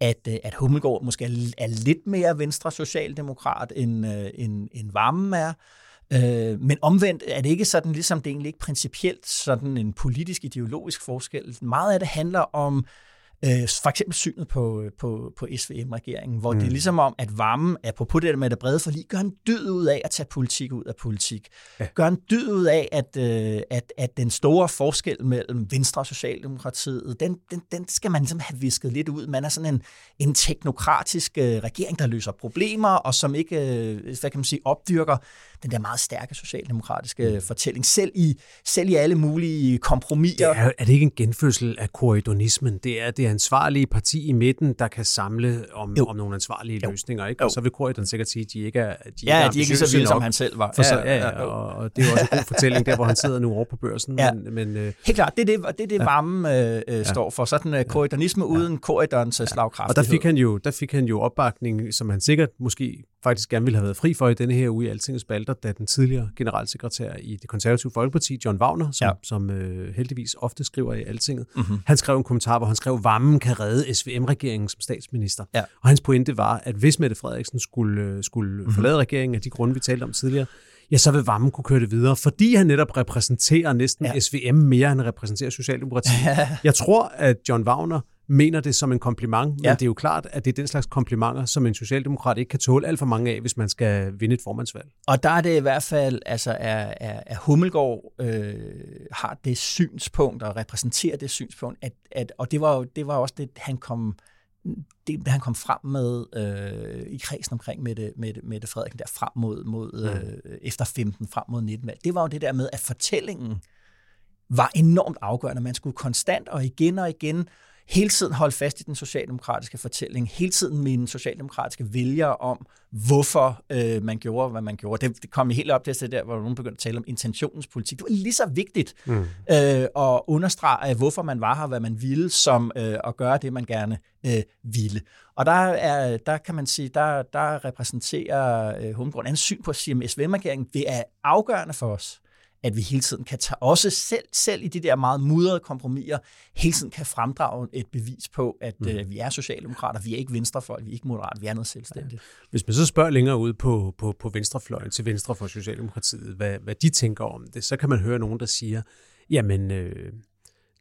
at, øh, at Hummelgaard måske er, er lidt mere venstre socialdemokrat, end, øh, end, end Vammen er, Øh, men omvendt er det ikke sådan, ligesom det egentlig ikke principielt sådan en politisk ideologisk forskel. Meget af det handler om Øh, for eksempel synet på, på, på SVM-regeringen, hvor mm. det er ligesom om, at varmen, apropos det med det brede forlig, gør en dyd ud af at tage politik ud af politik. Ja. Gør en dyd ud af, at, øh, at, at den store forskel mellem Venstre og Socialdemokratiet, den, den, den skal man ligesom have visket lidt ud. Man er sådan en, en teknokratisk øh, regering, der løser problemer, og som ikke, øh, hvad kan man sige, opdyrker den der meget stærke socialdemokratiske mm. fortælling, selv i, selv i alle mulige kompromiser. Det er, er det ikke en genfødsel af korridonismen? Det er det ansvarlige parti i midten, der kan samle om, om nogle ansvarlige jo. løsninger, ikke? Og så vil korridonen sikkert sige, at de ikke er de ja, ikke er de ikke så vilde, som han selv var. For så, ja, ja, og, og det er også en god fortælling, der hvor han sidder nu over på børsen. Ja. Men, men, øh, Helt klart, det er det, det, er det ja. varme øh, øh, står for. Sådan uh, korridonisme ja. uden korridorens ja. slagkraft. Og der fik, han jo, der fik han jo opbakning, som han sikkert måske faktisk gerne ville have været fri for i denne her uge i Altingets Balder, da den tidligere generalsekretær i det konservative folkeparti, John Wagner, som, ja. som øh, heldigvis ofte skriver i Altinget, mm-hmm. han skrev en kommentar, hvor han skrev, Vammen kan redde SVM-regeringen som statsminister. Ja. Og hans pointe var, at hvis Mette Frederiksen skulle, øh, skulle mm-hmm. forlade regeringen af de grunde, vi talte om tidligere, ja, så vil Vammen kunne køre det videre, fordi han netop repræsenterer næsten ja. SVM mere, end han repræsenterer Socialdemokratiet. <laughs> Ja. Jeg tror, at John Wagner mener det som en kompliment, ja. men det er jo klart, at det er den slags komplimenter, som en socialdemokrat ikke kan tåle alt for mange af, hvis man skal vinde et formandsvalg. Og der er det i hvert fald, altså er, er, er Hummelgaard øh, har det synspunkt og repræsenterer det synspunkt, at, at, og det var jo det var også det, han kom det, han kom frem med øh, i kredsen omkring Mette, Mette, Mette Frederiksen, der frem mod, mod øh, efter 15, frem mod 19 valg, det var jo det der med, at fortællingen var enormt afgørende. Man skulle konstant og igen og igen hele tiden holde fast i den socialdemokratiske fortælling, hele tiden mine socialdemokratiske vælgere om, hvorfor øh, man gjorde, hvad man gjorde. Det, det kom helt op til det der, hvor nogen begyndte at tale om intentionens politik. Det var lige så vigtigt mm. øh, at understrege, hvorfor man var her, hvad man ville, som øh, at gøre det, man gerne øh, ville. Og der, er, der kan man sige, der, der repræsenterer øh, Hummelgrund en syn på at sige, at SVM-regeringen, det er afgørende for os, at vi hele tiden kan tage, også selv, selv i de der meget mudrede kompromiser, hele tiden kan fremdrage et bevis på, at mm. øh, vi er socialdemokrater, vi er ikke venstrefolk, vi er ikke moderat, vi er noget selvstændigt. Ja. Hvis man så spørger længere ud på, på, på venstrefløjen til venstre for Socialdemokratiet, hvad, hvad de tænker om det, så kan man høre nogen, der siger, jamen... Øh,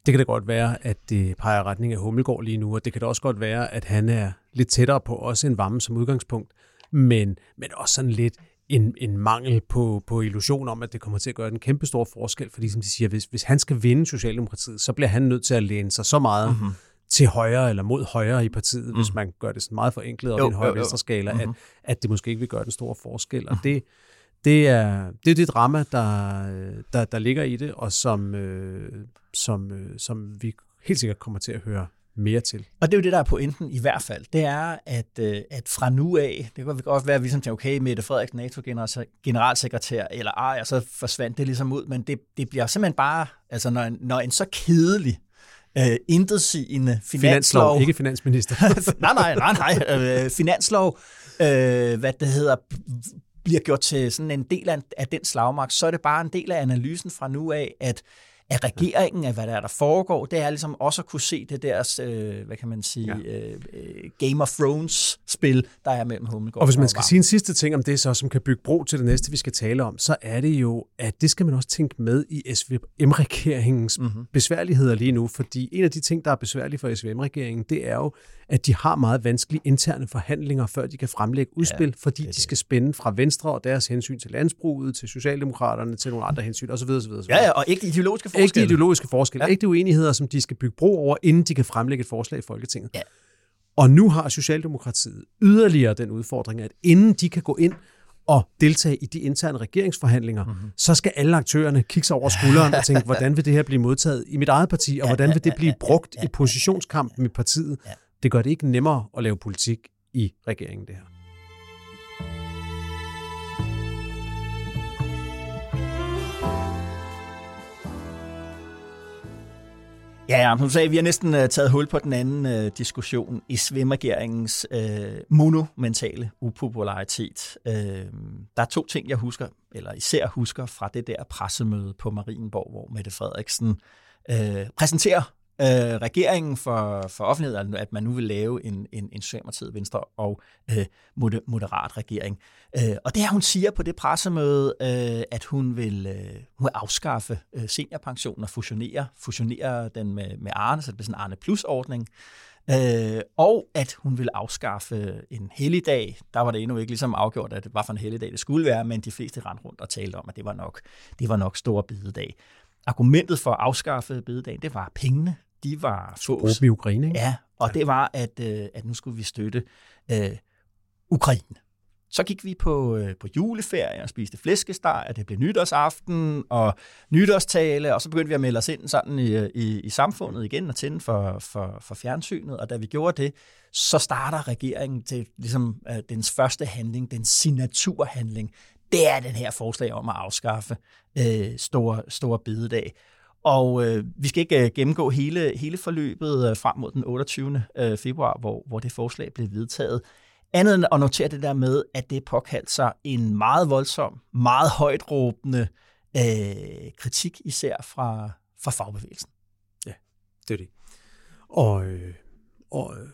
det kan da godt være, at det peger retning af Hummelgård lige nu, og det kan da også godt være, at han er lidt tættere på os end Vamme som udgangspunkt, men, men også sådan lidt en, en mangel på, på illusion om, at det kommer til at gøre en kæmpe stor forskel, fordi som de siger, hvis, hvis han skal vinde Socialdemokratiet, så bliver han nødt til at læne sig så meget mm-hmm. til højre eller mod højre i partiet, mm. hvis man gør det sådan meget forenklet op i en højre-venstre skala, mm-hmm. at, at det måske ikke vil gøre den store forskel. Og det, det er det, er det drama, der, der, der ligger i det, og som, øh, som, øh, som vi helt sikkert kommer til at høre mere til. Og det er jo det, der er pointen i hvert fald. Det er, at, øh, at fra nu af, det kan godt være, at vi sådan tænker, okay, Mette Frederik, NATO-generalsekretær, eller ej, og så forsvandt det ligesom ud, men det, det bliver simpelthen bare, altså når, når en så kedelig øh, intetsigende finanslov... Finanslov, ikke finansminister. <laughs> nej, nej, nej, nej. Øh, finanslov, øh, hvad det hedder, bliver gjort til sådan en del af, af den slagmark, så er det bare en del af analysen fra nu af, at af regeringen, af hvad der er, der foregår, det er ligesom også at kunne se det der, øh, hvad kan man sige, ja. øh, øh Game of Thrones-spil, der er mellem Hummelgaard og hvis man skal sige en sidste ting om det så, som kan bygge bro til det næste, vi skal tale om, så er det jo, at det skal man også tænke med i SVM-regeringens mm-hmm. besværligheder lige nu, fordi en af de ting, der er besværlige for SVM-regeringen, det er jo, at de har meget vanskelige interne forhandlinger, før de kan fremlægge udspil, ja, fordi de skal spænde fra Venstre og deres hensyn til landsbruget, til Socialdemokraterne, til nogle andre hensyn osv. osv., osv. Ja, ja, og ikke ideologiske forskelle. Ikke ideologiske forskelle. Ja. Ikke de uenigheder, som de skal bygge bro over, inden de kan fremlægge et forslag i Folketinget. Ja. Og nu har Socialdemokratiet yderligere den udfordring, at inden de kan gå ind og deltage i de interne regeringsforhandlinger, mm-hmm. så skal alle aktørerne kigge sig over skulderen og tænke, hvordan vil det her blive modtaget i mit eget parti, og hvordan vil det blive brugt i positionskampen i partiet? Det gør det ikke nemmere at lave politik i regeringen, det her. Ja, ja, som du sagde, vi har næsten uh, taget hul på den anden uh, diskussion i svimregeringens øh, uh, monumentale upopularitet. Uh, der er to ting, jeg husker, eller især husker fra det der pressemøde på Marienborg, hvor Mette Frederiksen uh, præsenterer øh, regeringen for, for offentligheden, at man nu vil lave en, en, en Socialdemokratiet, Venstre og øh, moderat regering. Øh, og det er, hun siger på det pressemøde, øh, at hun vil, øh, hun vil afskaffe øh, seniorpensionen og fusionere, fusionere den med, med Arne, så det bliver sådan en Arne Plus-ordning. Øh, og at hun vil afskaffe en helligdag. Der var det endnu ikke ligesom afgjort, at det var for en helligdag, det skulle være, men de fleste rendte rundt og talte om, at det var nok, det var nok stor bidedag. Argumentet for at afskaffe bededagen, det var pengene de var fås. i Ukraine, ikke? Ja, og ja. det var, at, øh, at nu skulle vi støtte øh, Ukraine. Så gik vi på, øh, på juleferie og spiste flæskesteg, og det blev nytårsaften og nytårstale, og så begyndte vi at melde os ind sådan i, i, i samfundet igen og tænde for, for, for fjernsynet, og da vi gjorde det, så starter regeringen til ligesom øh, dens første handling, den signaturhandling, det er den her forslag om at afskaffe øh, store, store bededag. Og øh, vi skal ikke øh, gennemgå hele, hele forløbet øh, frem mod den 28. Øh, februar, hvor, hvor det forslag blev vedtaget. Andet end at notere det der med, at det påkaldte sig en meget voldsom, meget højt råbende øh, kritik, især fra, fra fagbevægelsen. Ja, det er det. Og, øh, og øh,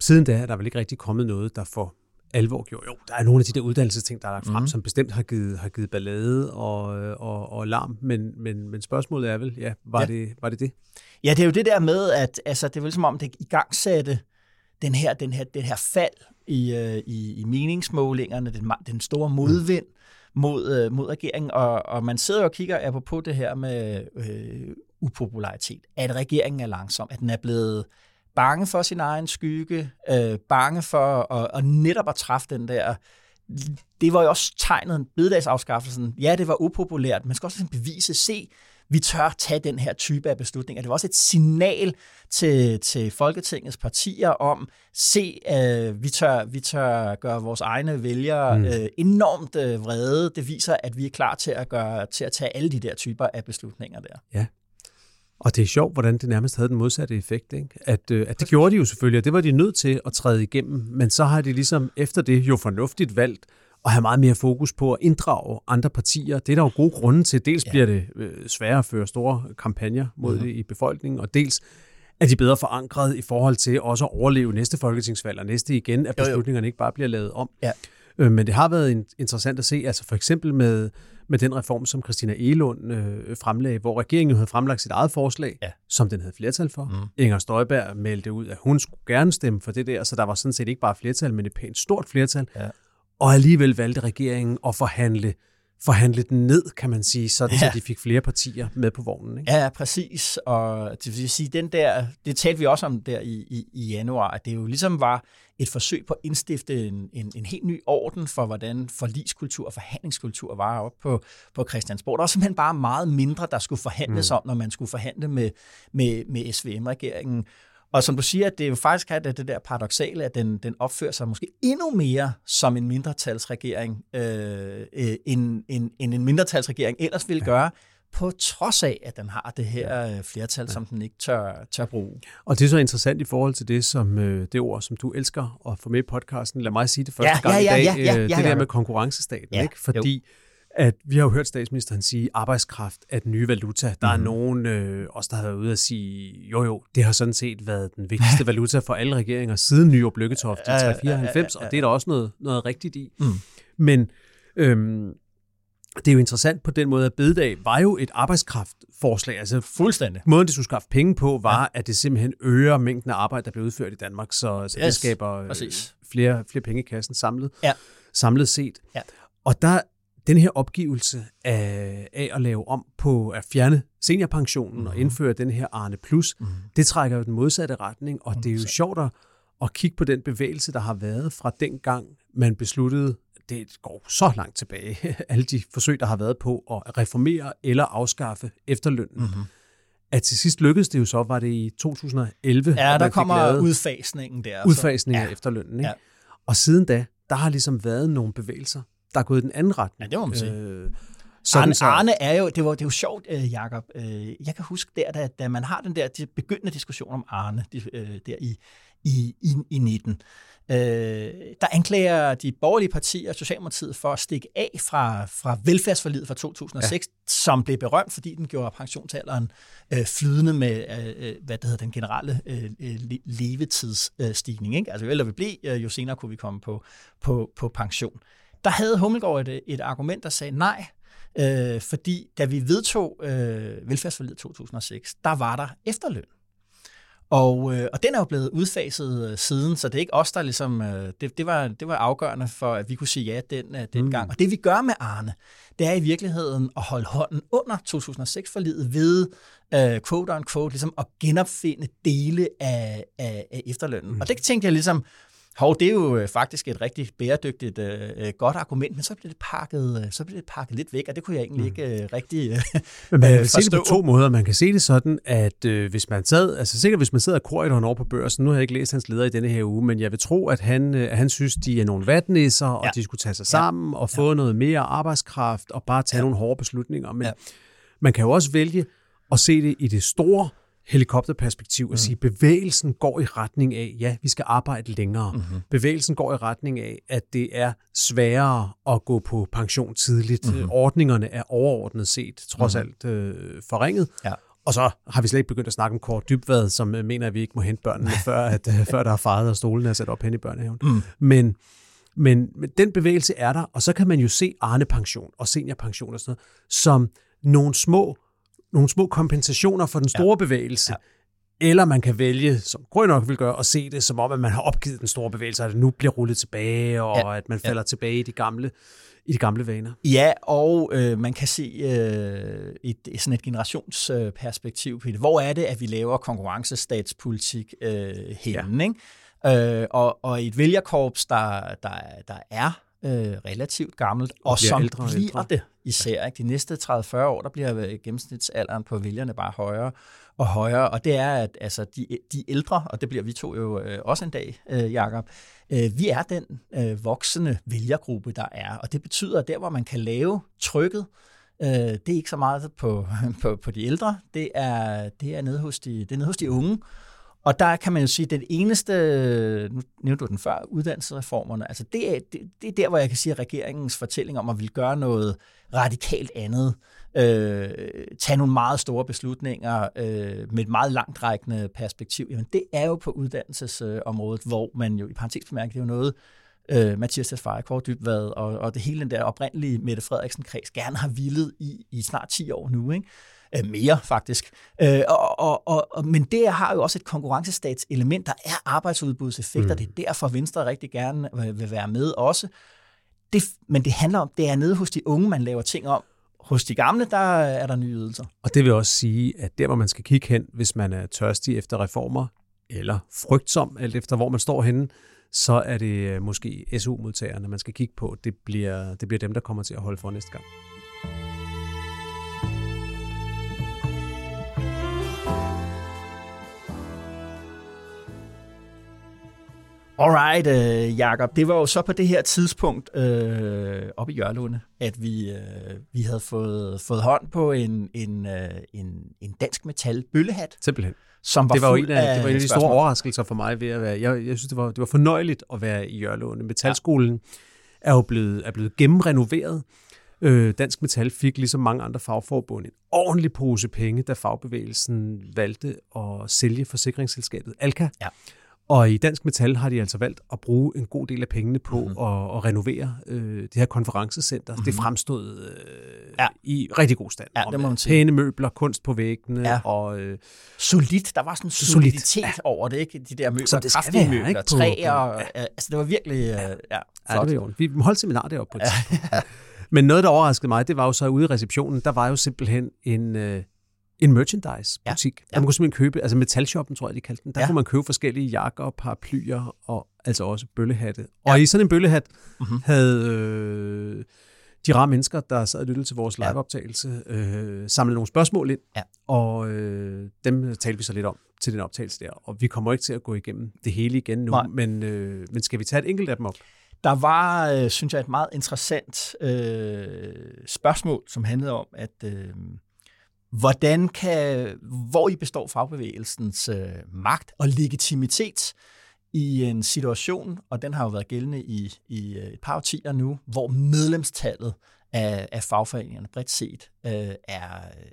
siden da er der vel ikke rigtig kommet noget, der får alvor gjorde. Jo, der er nogle af de der uddannelsesting, der er lagt frem, mm. som bestemt har givet, har givet ballade og, og, og larm, men, men, men spørgsmålet er vel, ja, var, ja. Det, var det det? Ja, det er jo det der med, at altså, det er vel som om, det i gang satte den her, den her, den her fald i, øh, i, i meningsmålingerne, den, den store modvind mm. mod, øh, mod regeringen, og, og man sidder og kigger på det her med øh, upopularitet, at regeringen er langsom, at den er blevet bange for sin egen skygge, øh, bange for at, at netop at træffe den der det var jo også tegnet bededagsafskaffelsen. Ja, det var upopulært. Man skal også bevise, se, vi tør tage den her type af beslutninger. Det var også et signal til, til Folketingets partier om, se, øh, vi, tør, vi tør gøre vores egne vælgere mm. øh, enormt øh, vrede. Det viser, at vi er klar til at, gøre, til at tage alle de der typer af beslutninger der. Ja, og det er sjovt, hvordan det nærmest havde den modsatte effekt. Ikke? At, øh, at det gjorde de jo selvfølgelig, og det var de nødt til at træde igennem. Men så har de ligesom efter det jo fornuftigt valgt at have meget mere fokus på at inddrage andre partier. Det er der jo gode grunde til. Dels ja. bliver det øh, sværere at føre store kampagner mod det i befolkningen, og dels er de bedre forankret i forhold til også at overleve næste folketingsvalg og næste igen, at beslutningerne ikke bare bliver lavet om. Ja. Øh, men det har været interessant at se, altså for eksempel med med den reform, som Christina Elund øh, fremlagde, hvor regeringen havde fremlagt sit eget forslag, ja. som den havde flertal for. Mm. Inger Støjberg meldte ud, at hun skulle gerne stemme for det der, så der var sådan set ikke bare flertal, men et pænt stort flertal. Ja. og alligevel valgte regeringen at forhandle forhandle den ned, kan man sige, sådan ja. så de fik flere partier med på vognen. Ikke? Ja, præcis. Og det vil sige, den der, det talte vi også om der i, i, i januar, at det jo ligesom var et forsøg på at indstifte en, en, en helt ny orden for, hvordan forliskultur og forhandlingskultur var op på, på Christiansborg. Der var simpelthen bare meget mindre, der skulle forhandles mm. om, når man skulle forhandle med, med, med SVM-regeringen. Og som du siger, at det er jo faktisk det, det der paradoxale, at den, den opfører sig måske endnu mere som en mindretalsregering, øh, øh end, end, end en mindretalsregering ellers ville gøre, på trods af, at den har det her øh, flertal, ja. som den ikke tør, tør bruge. Og det er så interessant i forhold til det, som øh, det ord, som du elsker at få med i podcasten. Lad mig sige det første ja, gang ja, ja, i dag. Ja, ja, ja, ja, det der med konkurrencestaten. Ja, ikke? Fordi jo at vi har jo hørt statsministeren sige, at arbejdskraft er den nye valuta. Der er mhm. nogen, øh, også der har været ude at sige, jo jo, det har sådan set været den vigtigste <laughs> valuta for alle regeringer siden Nyrup Lykketoft i 1994, og det er der også noget, noget rigtigt i. Mm. Men øhm, det er jo interessant på den måde, at bededag var jo et arbejdskraftforslag. Altså fuldstændig. Måden, det skulle skaffe penge på, var, ja. at det simpelthen øger mængden af arbejde, der bliver udført i Danmark, så, så yes. det skaber øh, flere, flere penge i kassen samlet, ja. samlet set. Ja. Og der den her opgivelse af, af at lave om på at fjerne seniorpensionen mm. og mhm. indføre den her Arne Plus, mm. det trækker jo den modsatte retning, og mm. det er jo sjovt at, at kigge på den bevægelse, der har været fra den gang, man besluttede, det går så langt tilbage, <laughs> alle de forsøg, der har været på at reformere eller afskaffe efterlønnen. Mm-hmm. At til sidst lykkedes det jo så, var det i 2011. Ja, der kommer udfasningen der. Udfasningen ja. af efterlønnen. Ikke? Ja. Og siden da, der har ligesom været nogle bevægelser, der er gået den anden retning. Ja, det må man sige. Øh, Arne, så... Arne er jo, det var, det jo sjovt, øh, Jacob. Øh, jeg kan huske der, da, da man har den der de begyndende diskussion om Arne øh, der i, i, i, i 19, øh, der anklager de borgerlige partier Socialdemokratiet for at stikke af fra, fra velfærdsforlidet fra 2006, ja. som blev berømt, fordi den gjorde pensionsalderen øh, flydende med, øh, øh hvad det hedder, den generelle øh, levetidsstigning. Ikke? Altså jo ældre vi blev, øh, jo senere kunne vi komme på, på, på pension der havde Hummelgaard et, et argument, der sagde nej, øh, fordi da vi vedtog øh, velfærdsforlidet 2006, der var der efterløn. Og, øh, og den er jo blevet udfaset øh, siden, så det er ikke os, der ligesom... Øh, det, det, var, det var afgørende for, at vi kunne sige ja den, øh, den mm. gang. Og det vi gør med Arne, det er i virkeligheden at holde hånden under 2006-forlidet ved, øh, quote on quote, ligesom at genopfinde dele af, af, af efterlønnen. Mm. Og det tænkte jeg ligesom, Hov, det er jo øh, faktisk et rigtig bæredygtigt, øh, øh, godt argument, men så bliver, det pakket, øh, så bliver det pakket lidt væk, og det kunne jeg egentlig mm. ikke øh, rigtig øh, Men man kan se det på to måder. Man kan se det sådan, at øh, hvis man sad, altså sikkert hvis man sidder korridoren over på børsen, nu har jeg ikke læst hans leder i denne her uge, men jeg vil tro, at han, øh, han synes, de er nogle vatnisser, ja. og de skulle tage sig sammen ja. og få ja. noget mere arbejdskraft og bare tage ja. nogle hårde beslutninger. Men ja. man kan jo også vælge at se det i det store helikopterperspektiv og mm. sige, at bevægelsen går i retning af, ja, vi skal arbejde længere. Mm-hmm. Bevægelsen går i retning af, at det er sværere at gå på pension tidligt. Mm-hmm. Ordningerne er overordnet set trods mm-hmm. alt øh, forringet. Ja. Og så har vi slet ikke begyndt at snakke om Kort Dybvad, som øh, mener, at vi ikke må hente børnene, før, at, øh, <laughs> før der er faret og stolen er sat op hen i børnehaven. Mm. Men, men, men den bevægelse er der, og så kan man jo se Arne-pension og seniorpension og sådan noget, som nogle små nogle små kompensationer for den store ja. bevægelse. Ja. Eller man kan vælge, som Grøn nok vil gøre, at se det som om, at man har opgivet den store bevægelse, at det nu bliver rullet tilbage, og ja. at man falder ja. tilbage i de gamle i de gamle vaner. Ja, og øh, man kan se øh, et, sådan et generationsperspektiv på det. Hvor er det, at vi laver konkurrencestatspolitik øh, henne? Ja. Ikke? Øh, og, og et vælgerkorps, der, der, der er øh, relativt gammelt, og, og som ældre bliver ældre. det især. Ikke? De næste 30-40 år, der bliver øh, gennemsnitsalderen på vælgerne bare højere og højere, og det er, at altså, de, de ældre, og det bliver vi to jo øh, også en dag, øh, Jacob, øh, vi er den øh, voksende vælgergruppe, der er, og det betyder, at der, hvor man kan lave trykket, øh, det er ikke så meget på, <laughs> på, på de ældre, det er, det er nede hos de, det er nede hos de unge, og der kan man jo sige, at den eneste, nu nævnte du den før, uddannelsesreformerne, altså det er, det, det er der, hvor jeg kan sige, at regeringens fortælling om at ville gøre noget radikalt andet, øh, tage nogle meget store beslutninger øh, med et meget langtrækkende perspektiv, jamen det er jo på uddannelsesområdet, hvor man jo i parentes bemærket, det er jo noget, øh, Mathias Tesfaye, Kåre Dybvad og, og det hele den der oprindelige Mette Frederiksen-kreds gerne har villet i, i snart 10 år nu, ikke? Øh, mere faktisk. Øh, og, og, og, men det har jo også et konkurrencestatselement, der er arbejdsudbudseffekter. Mm. Det er derfor, Venstre rigtig gerne vil være med også. det, men det handler om, det er nede hos de unge, man laver ting om. Hos de gamle, der er der nye ydelser. Og det vil også sige, at der, hvor man skal kigge hen, hvis man er tørstig efter reformer, eller frygtsom, alt efter hvor man står henne, så er det øh, måske SU-modtagerne, man skal kigge på. Det bliver, det bliver dem, der kommer til at holde for næste gang. Alright, øh, Jacob. Det var jo så på det her tidspunkt øh, op i Jørlunde, at vi, øh, vi havde fået, fået hånd på en, en, øh, en, en dansk metal bøllehat. Simpelthen. Som var det var jo en af, det var en af de store overraskelser for mig ved at være. Jeg, jeg synes, det var, det var fornøjeligt at være i Jørlunde. Metalskolen ja. er jo blevet, er blevet gennemrenoveret. Øh, Dansk Metal fik ligesom mange andre fagforbund en ordentlig pose penge, da fagbevægelsen valgte at sælge forsikringsselskabet Alka. Ja. Og i Dansk Metal har de altså valgt at bruge en god del af pengene på mm-hmm. at, at renovere øh, det her konferencecenter. Mm-hmm. Det fremstod øh, ja. i rigtig god stand. Ja, det må man sige. Pæne møbler, kunst på væggene. Ja. Og, øh, Solidt. Der var sådan en soliditet ja. over det, ikke? De der møbler, Som det kraftige være, møbler, ikke? træer. Ja. altså, det var virkelig ja, ja, ja, ja det var. Vi holdt seminar deroppe på et <laughs> Men noget, der overraskede mig, det var jo så ude i receptionen, der var jo simpelthen en, øh, en merchandise-butik. Ja. Der man kunne simpelthen købe, altså metalshoppen, tror jeg, de kaldte den. Der ja. kunne man købe forskellige jakker, paraplyer og altså også bøllehatte. Og ja. i sådan en bøllehat mm-hmm. havde øh, de rare mennesker, der sad og lyttede til vores liveoptagelse, øh, samlet nogle spørgsmål ind. Ja. Og øh, dem talte vi så lidt om til den optagelse der. Og vi kommer ikke til at gå igennem det hele igen nu, men, øh, men skal vi tage et enkelt af dem op? Der var, øh, synes jeg, et meget interessant øh, spørgsmål, som handlede om, at øh, hvordan kan, hvor i består fagbevægelsens øh, magt og legitimitet i en situation, og den har jo været gældende i, i øh, et par årtier nu, hvor medlemstallet af, af fagforeningerne bredt set øh, er,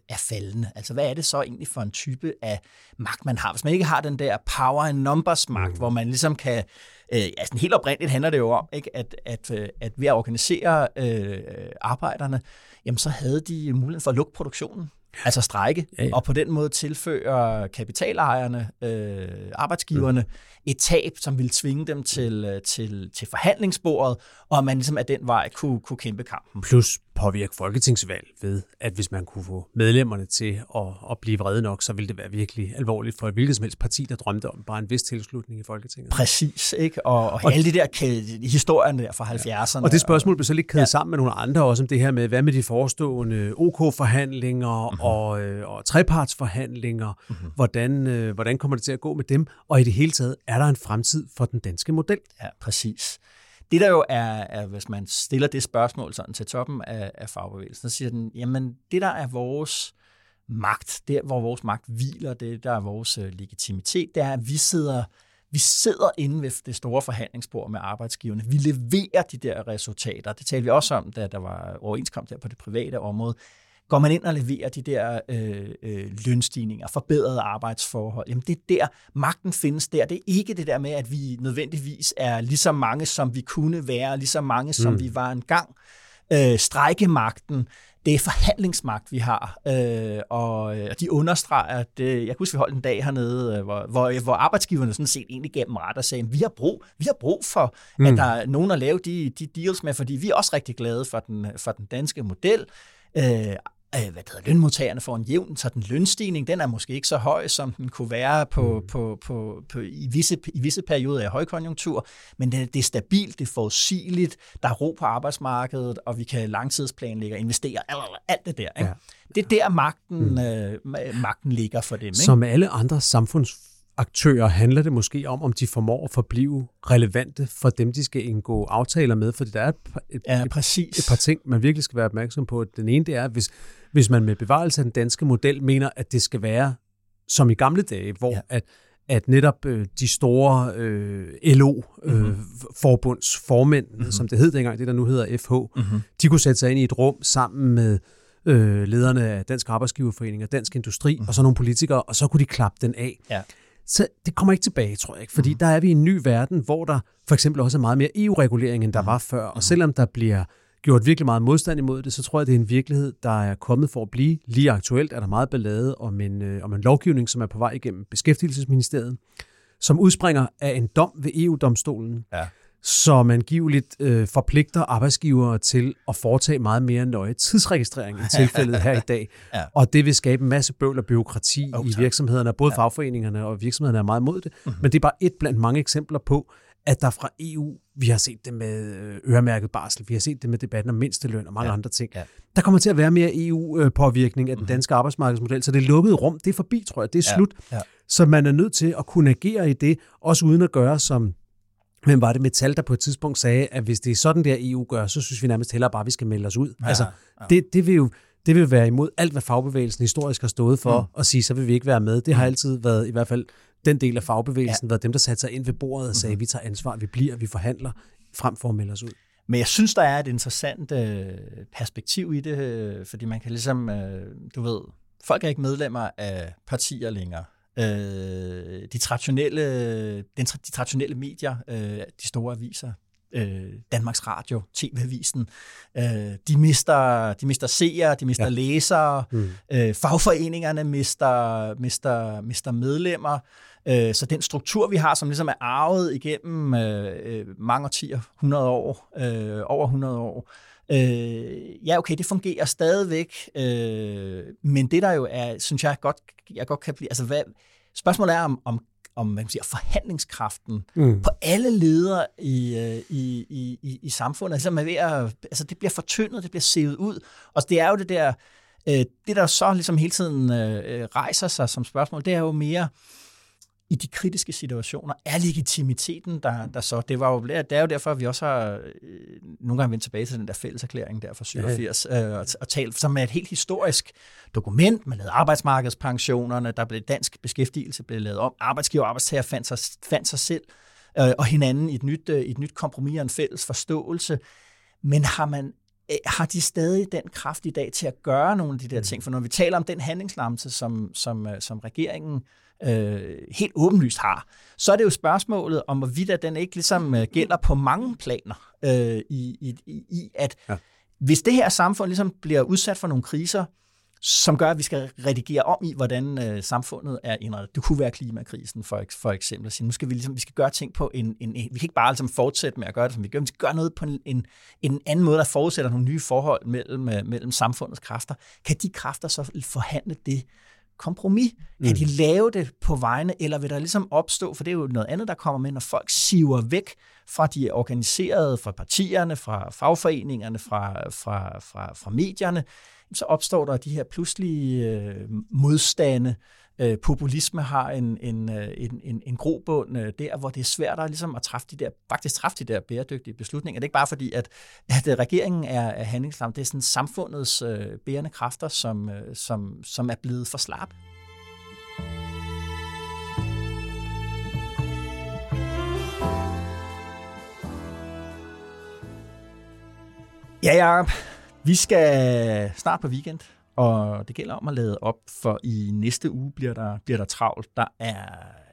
er faldende. Altså hvad er det så egentlig for en type af magt, man har? Hvis man ikke har den der power and numbers magt, mm. hvor man ligesom kan, øh, altså helt oprindeligt handler det jo om, ikke, at, at, øh, at ved at organisere øh, arbejderne, jamen så havde de muligheden for at lukke produktionen. Altså strække, ja, ja. og på den måde tilføre kapitalejerne, øh, arbejdsgiverne, mm. et tab, som ville tvinge dem til, øh, til, til forhandlingsbordet, og man ligesom af den vej kunne, kunne kæmpe kampen. Plus påvirke folketingsvalg ved, at hvis man kunne få medlemmerne til at, at blive vrede nok, så ville det være virkelig alvorligt for et hvilket som helst parti, der drømte om bare en vis tilslutning i Folketinget. Præcis, ikke? Og, og, og alle de der historierne der fra 70'erne. Ja. Og det spørgsmål blev så lidt kædet ja. sammen med nogle andre også om det her med, hvad med de forestående OK-forhandlinger mm-hmm. og, øh, og trepartsforhandlinger? Mm-hmm. Hvordan, øh, hvordan kommer det til at gå med dem? Og i det hele taget, er der en fremtid for den danske model? Ja, præcis. Det der jo er, er, hvis man stiller det spørgsmål sådan til toppen af, af fagbevægelsen, så siger den, jamen det der er vores magt, der hvor vores magt hviler, det der er vores øh, legitimitet, det er, at vi sidder vi sidder inde ved det store forhandlingsbord med arbejdsgiverne. Vi leverer de der resultater. Det talte vi også om, da der var overenskomst der på det private område. Går man ind og leverer de der øh, øh, lønstigninger, forbedrede arbejdsforhold, jamen det er der, magten findes der. Det er ikke det der med, at vi nødvendigvis er lige så mange, som vi kunne være, lige så mange, som mm. vi var engang. Øh, strækkemagten, det er forhandlingsmagt, vi har, øh, og, øh, og de understreger, at øh, jeg kan huske, vi holdt en dag hernede, øh, hvor, hvor, hvor arbejdsgiverne sådan set egentlig gav dem ret og sagde, vi har brug, vi har brug for, mm. at der er nogen at lave de, de deals med, fordi vi er også rigtig glade for den, for den danske model. Øh, øh, hvad hedder, lønmodtagerne får en jævn, så den lønstigning, den er måske ikke så høj, som den kunne være på, mm. på, på, på, i, visse, i visse perioder af højkonjunktur, men det, det er stabilt, det er forudsigeligt, der er ro på arbejdsmarkedet, og vi kan langtidsplanlægge og investere, alt, alt det der. Ikke? Ja. Det er der magten, mm. øh, magten ligger for dem. Ikke? Som alle andre samfunds aktører handler det måske om, om de formår at forblive relevante for dem, de skal indgå aftaler med, for der er et, et, ja, præcis. et, et par ting, man virkelig skal være opmærksom på. Den ene det er, hvis, hvis man med bevarelse af den danske model mener, at det skal være som i gamle dage, hvor ja. at, at netop øh, de store øh, LO-forbunds øh, mhm. mm-hmm. som det hed dengang, det der nu hedder FH, mm-hmm. de kunne sætte sig ind i et rum sammen med øh, lederne af Dansk Arbejdsgiverforening og Dansk Industri, mm-hmm. og så nogle politikere, og så kunne de klappe den af. Ja. Så det kommer ikke tilbage, tror jeg ikke, fordi mm-hmm. der er vi i en ny verden, hvor der for eksempel også er meget mere EU-regulering, end der var før, og selvom der bliver gjort virkelig meget modstand imod det, så tror jeg, det er en virkelighed, der er kommet for at blive. Lige aktuelt er der meget ballade om en, øh, om en lovgivning, som er på vej igennem Beskæftigelsesministeriet, som udspringer af en dom ved EU-domstolen, ja. Som angiveligt øh, forpligter arbejdsgivere til at foretage meget mere nøje tidsregistrering i tilfældet her i dag. <laughs> ja. Og det vil skabe en masse bøvl og byråkrati oh, i virksomhederne. Både ja. fagforeningerne og virksomhederne er meget imod det. Mm-hmm. Men det er bare et blandt mange eksempler på, at der fra EU, vi har set det med øh, øremærket barsel, vi har set det med debatten om mindsteløn og mange ja. andre ting. Ja. Der kommer til at være mere EU-påvirkning af den mhm. danske arbejdsmarkedsmodel, så det lukkede rum, det er forbi, tror jeg, det er slut. Ja. Ja. Så man er nødt til at kunne agere i det, også uden at gøre som men var det Metal, der på et tidspunkt sagde, at hvis det er sådan, der EU gør, så synes vi nærmest hellere bare, at vi skal melde os ud. Ja, altså, ja. Det, det vil jo det vil være imod alt, hvad fagbevægelsen historisk har stået for, mm. og sige, så vil vi ikke være med. Det har mm. altid været, i hvert fald den del af fagbevægelsen, ja. været dem, der satte sig ind ved bordet og sagde, mm. vi tager ansvar, vi bliver, vi forhandler, frem for at melde os ud. Men jeg synes, der er et interessant øh, perspektiv i det, øh, fordi man kan ligesom, øh, du ved, folk er ikke medlemmer af partier længere øh, de, traditionelle, den, de traditionelle medier, øh, de store aviser, øh, Danmarks Radio, TV-avisen, øh, de, mister, de mister seere, de mister ja. læsere, mm. øh, fagforeningerne mister, mister, mister medlemmer, øh, så den struktur, vi har, som ligesom er arvet igennem øh, øh mange årtier, 100 år, øh, over 100 år, Øh, ja, okay, det fungerer stadigvæk, øh, men det der jo er, synes jeg godt, jeg godt kan blive, altså hvad, spørgsmålet er om, om om man siger, forhandlingskraften mm. på alle ledere i, øh, i, i, i, i samfundet. Altså, man ved at, altså, det bliver fortyndet, det bliver sevet ud. Og det er jo det der, øh, det der så ligesom hele tiden øh, rejser sig som spørgsmål, det er jo mere, øh, i de kritiske situationer er legitimiteten, der, der så, det var jo, det er jo derfor, at vi også har øh, nogle gange vendt tilbage til den der fælleserklæring der fra 87, ja. øh, og, og talt, som er et helt historisk dokument, man lavede arbejdsmarkedspensionerne, der blev dansk beskæftigelse blev lavet om, arbejdsgiver og arbejdstager fandt sig, fandt sig selv øh, og hinanden i et nyt, øh, et nyt kompromis og en fælles forståelse, men har man har de stadig den kraft i dag til at gøre nogle af de der mm. ting? For når vi taler om den handlingslamse, som, som, øh, som regeringen øh, helt åbenlyst har, så er det jo spørgsmålet om, hvorvidt den ikke ligesom øh, gælder på mange planer øh, i, i, i, at ja. hvis det her samfund ligesom bliver udsat for nogle kriser, som gør, at vi skal redigere om i, hvordan øh, samfundet er indrettet. Det kunne være klimakrisen, for, for eksempel. Så nu skal vi, ligesom, vi skal gøre ting på en, en... Vi kan ikke bare ligesom fortsætte med at gøre det, som vi gør. Vi skal gøre noget på en, en, en anden måde, der forudsætter nogle nye forhold mellem, øh, mellem samfundets kræfter. Kan de kræfter så forhandle det kompromis? Kan mm. de lave det på vegne, eller vil der ligesom opstå, for det er jo noget andet, der kommer med, når folk siver væk fra de organiserede, fra partierne, fra fagforeningerne, fra, fra, fra, fra medierne, så opstår der de her pludselige øh, modstande. Øh, populisme har en, en, øh, en, en, en grobund øh, der, hvor det er svært at, ligesom at træffe de der, faktisk træffe de der bæredygtige beslutninger. Det er ikke bare fordi, at, at øh, regeringen er, er handlingslam, det er sådan samfundets øh, bærende kræfter, som, øh, som, som er blevet for slappe. Ja, Jacob. Vi skal snart på weekend, og det gælder om at lade op, for i næste uge bliver der, bliver der travlt. Der er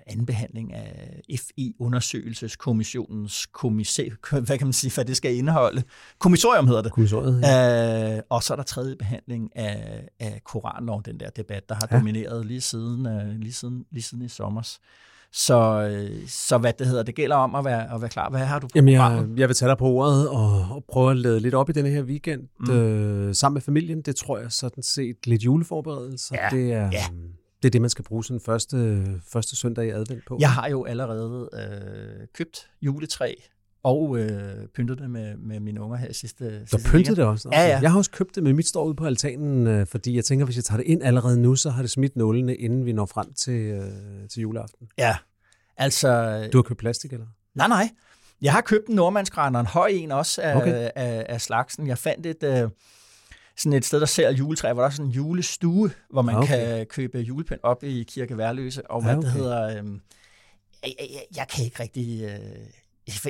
anden behandling af FE-undersøgelseskommissionens kommissær, <laughs> hvad kan man sige, hvad det skal indeholde. Kommissorium hedder det. Kommissoriet, ja. øh, og så er der tredje behandling af, af Koranlov, den der debat, der har ja. domineret lige siden, øh, lige siden, lige siden i sommers. Så, øh, så hvad det hedder, det gælder om at være, at være klar. Hvad har du på Jamen, jeg, jeg vil tage dig på ordet og, og prøve at lede lidt op i denne her weekend mm. øh, sammen med familien. Det tror jeg sådan set lidt juleforberedelse. Ja. Det er, ja. det er det, man skal bruge sådan første, første søndag i advent på. Jeg har jo allerede øh, købt juletræ og øh, pyntet det med, med mine unger her sidste Der sidste pyntet det også? Okay. Ja, ja. Jeg har også købt det, men mit står ude på altanen, øh, fordi jeg tænker, hvis jeg tager det ind allerede nu, så har det smidt nålene, inden vi når frem til, øh, til juleaften. Ja, altså... Du har købt plastik, eller? Nej, nej. Jeg har købt en nordmandsgræn og en høj en også af, okay. af, af slagsen. Jeg fandt et... Øh, sådan et sted, der sælger juletræ, hvor der er sådan en julestue, hvor man okay. kan købe julepind op i Kirke Værløse, og hvad ja, okay. det hedder... Øh, jeg, jeg, jeg kan ikke rigtig... Øh,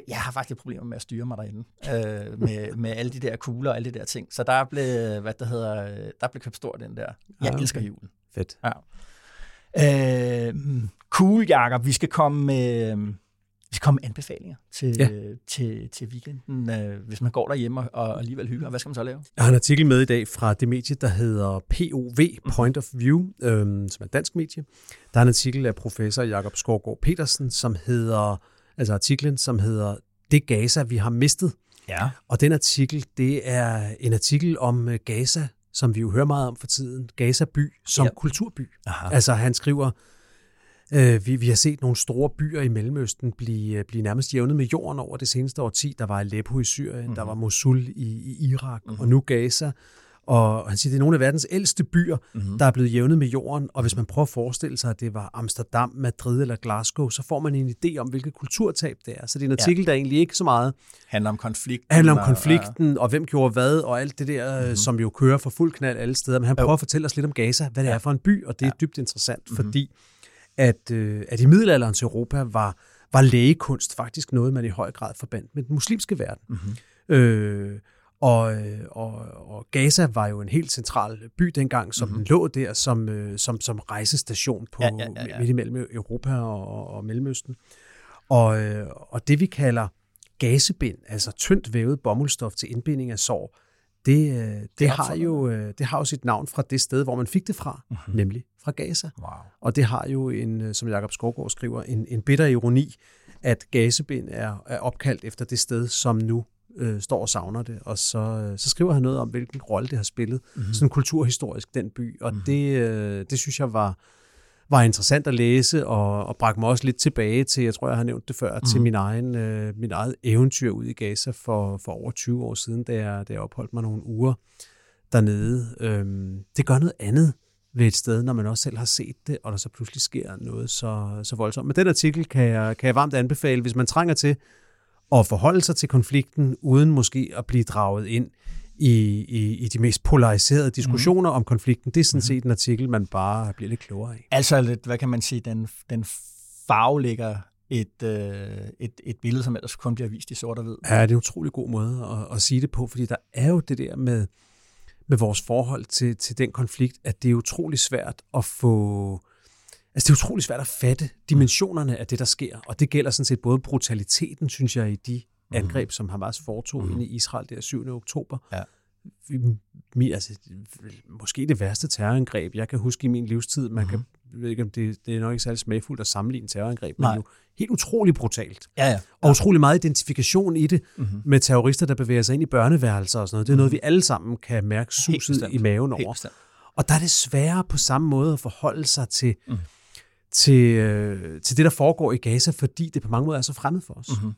jeg har faktisk problemer med at styre mig derinde, øh, med, med alle de der kugler og alle de der ting. Så der blev, hvad det hedder, der blev købt stort den der. Jeg ja, okay. elsker julen. Fedt. Ja. Øh, cool, Jacob. Vi skal komme med, vi skal komme med anbefalinger til, ja. til, til weekenden, øh, hvis man går derhjemme og alligevel hygger. Hvad skal man så lave? Jeg har en artikel med i dag fra det medie, der hedder POV, Point of View, øh, som er et dansk medie. Der er en artikel af professor Jakob Skorgård Petersen, som hedder altså artiklen, som hedder det Gaza, vi har mistet. Ja. Og den artikel, det er en artikel om øh, Gaza, som vi jo hører meget om for tiden. Gaza by som Ja. kulturby. Aha. Altså han skriver, øh, vi, vi har set nogle store byer i Mellemøsten blive, øh, blive nærmest jævnet med jorden over det seneste årti. Der var Aleppo i Syrien, Mhm. mm-hmm. der var Mosul i, i Irak, mm-hmm. og nu Gaza. Og han siger, det er nogle af verdens ældste byer, Mhm. mm-hmm. der er blevet jævnet med jorden. Og hvis man prøver at forestille sig, at det var Amsterdam, Madrid eller Glasgow, så får man en idé om, hvilket kulturtab det er. Så det er en artikel, ja. der egentlig ikke så meget Handler om konflikt. handler om konflikten, og hvem gjorde hvad, og alt det der, mm-hmm. som jo kører for fuld knald alle steder. Men han prøver at fortælle os lidt om Gaza, hvad det Ja. er for en by, og det er dybt interessant, mm-hmm. fordi at, øh, at i middelalderens Europa var, var lægekunst faktisk noget, man i høj grad forbandt med den muslimske verden. Mm-hmm. Øh, og, øh, og, og Gaza var jo en helt central by dengang, som mm-hmm. den lå der som, øh, som, som rejsestation på Ja, ja, ja, ja. midt imellem Europa og, og, Mellemøsten. Og, øh, og det vi kalder gasebind, altså tyndt vævet bomuldstof til indbinding af sår, det, det, det, har jo, det har jo sit navn fra det sted, hvor man fik det fra, mm-hmm. nemlig fra Gaza. Wow. Og det har jo, en, som Jakob Skovgaard skriver, en, en bitter ironi, at gasebind er, er opkaldt efter det sted, som nu øh, står og savner det. Og så, øh, så skriver han noget om, hvilken rolle det har spillet, mm-hmm. sådan kulturhistorisk, den by. Og mm-hmm. det, øh, det synes jeg var, var interessant at læse, og, og bragte mig også lidt tilbage til, jeg tror, jeg har nævnt det før, mm. til min egen, øh, min eget eventyr ud i Gaza for, for over 20 år siden, da jeg, da jeg opholdt mig nogle uger dernede. Øhm, det gør noget andet ved et sted, når man også selv har set det, og der så pludselig sker noget så, så voldsomt. Men den artikel kan jeg, kan jeg varmt anbefale, hvis man trænger til at forholde sig til konflikten, uden måske at blive draget ind i, i, i de mest polariserede diskussioner mm. om konflikten. Det er sådan set en artikel, man bare bliver lidt klogere af. Altså lidt, hvad kan man sige, den, den farvelægger et, øh, et, et billede, som ellers kun bliver vist i sort og hvid. Ja, det er en utrolig god måde at, at sige det på, fordi der er jo det der med, med vores forhold til, til den konflikt, at det er utrolig svært at få... Altså, det er utrolig svært at fatte dimensionerne af det, der sker, og det gælder sådan set både brutaliteten, synes jeg, i de angreb, som Hamas foretog mm. inde i Israel der 7. oktober. Ja. Min, altså, måske det værste terrorangreb, jeg kan huske i min livstid. Man kan, jeg ved ikke, om det, det er nok ikke særlig smagfuldt at sammenligne terrorangreb, men Nej. jo helt utrolig brutalt. Ja, ja. Og utrolig meget identifikation i det mm-hmm. med terrorister, der bevæger sig ind i børneværelser og sådan noget. Det er noget, vi alle sammen kan mærke suset i maven over. Og der er det sværere på samme måde at forholde sig til, mm til, øh, til det, der foregår i Gaza, fordi det på mange måder er så fremmed for os. Mm-hmm.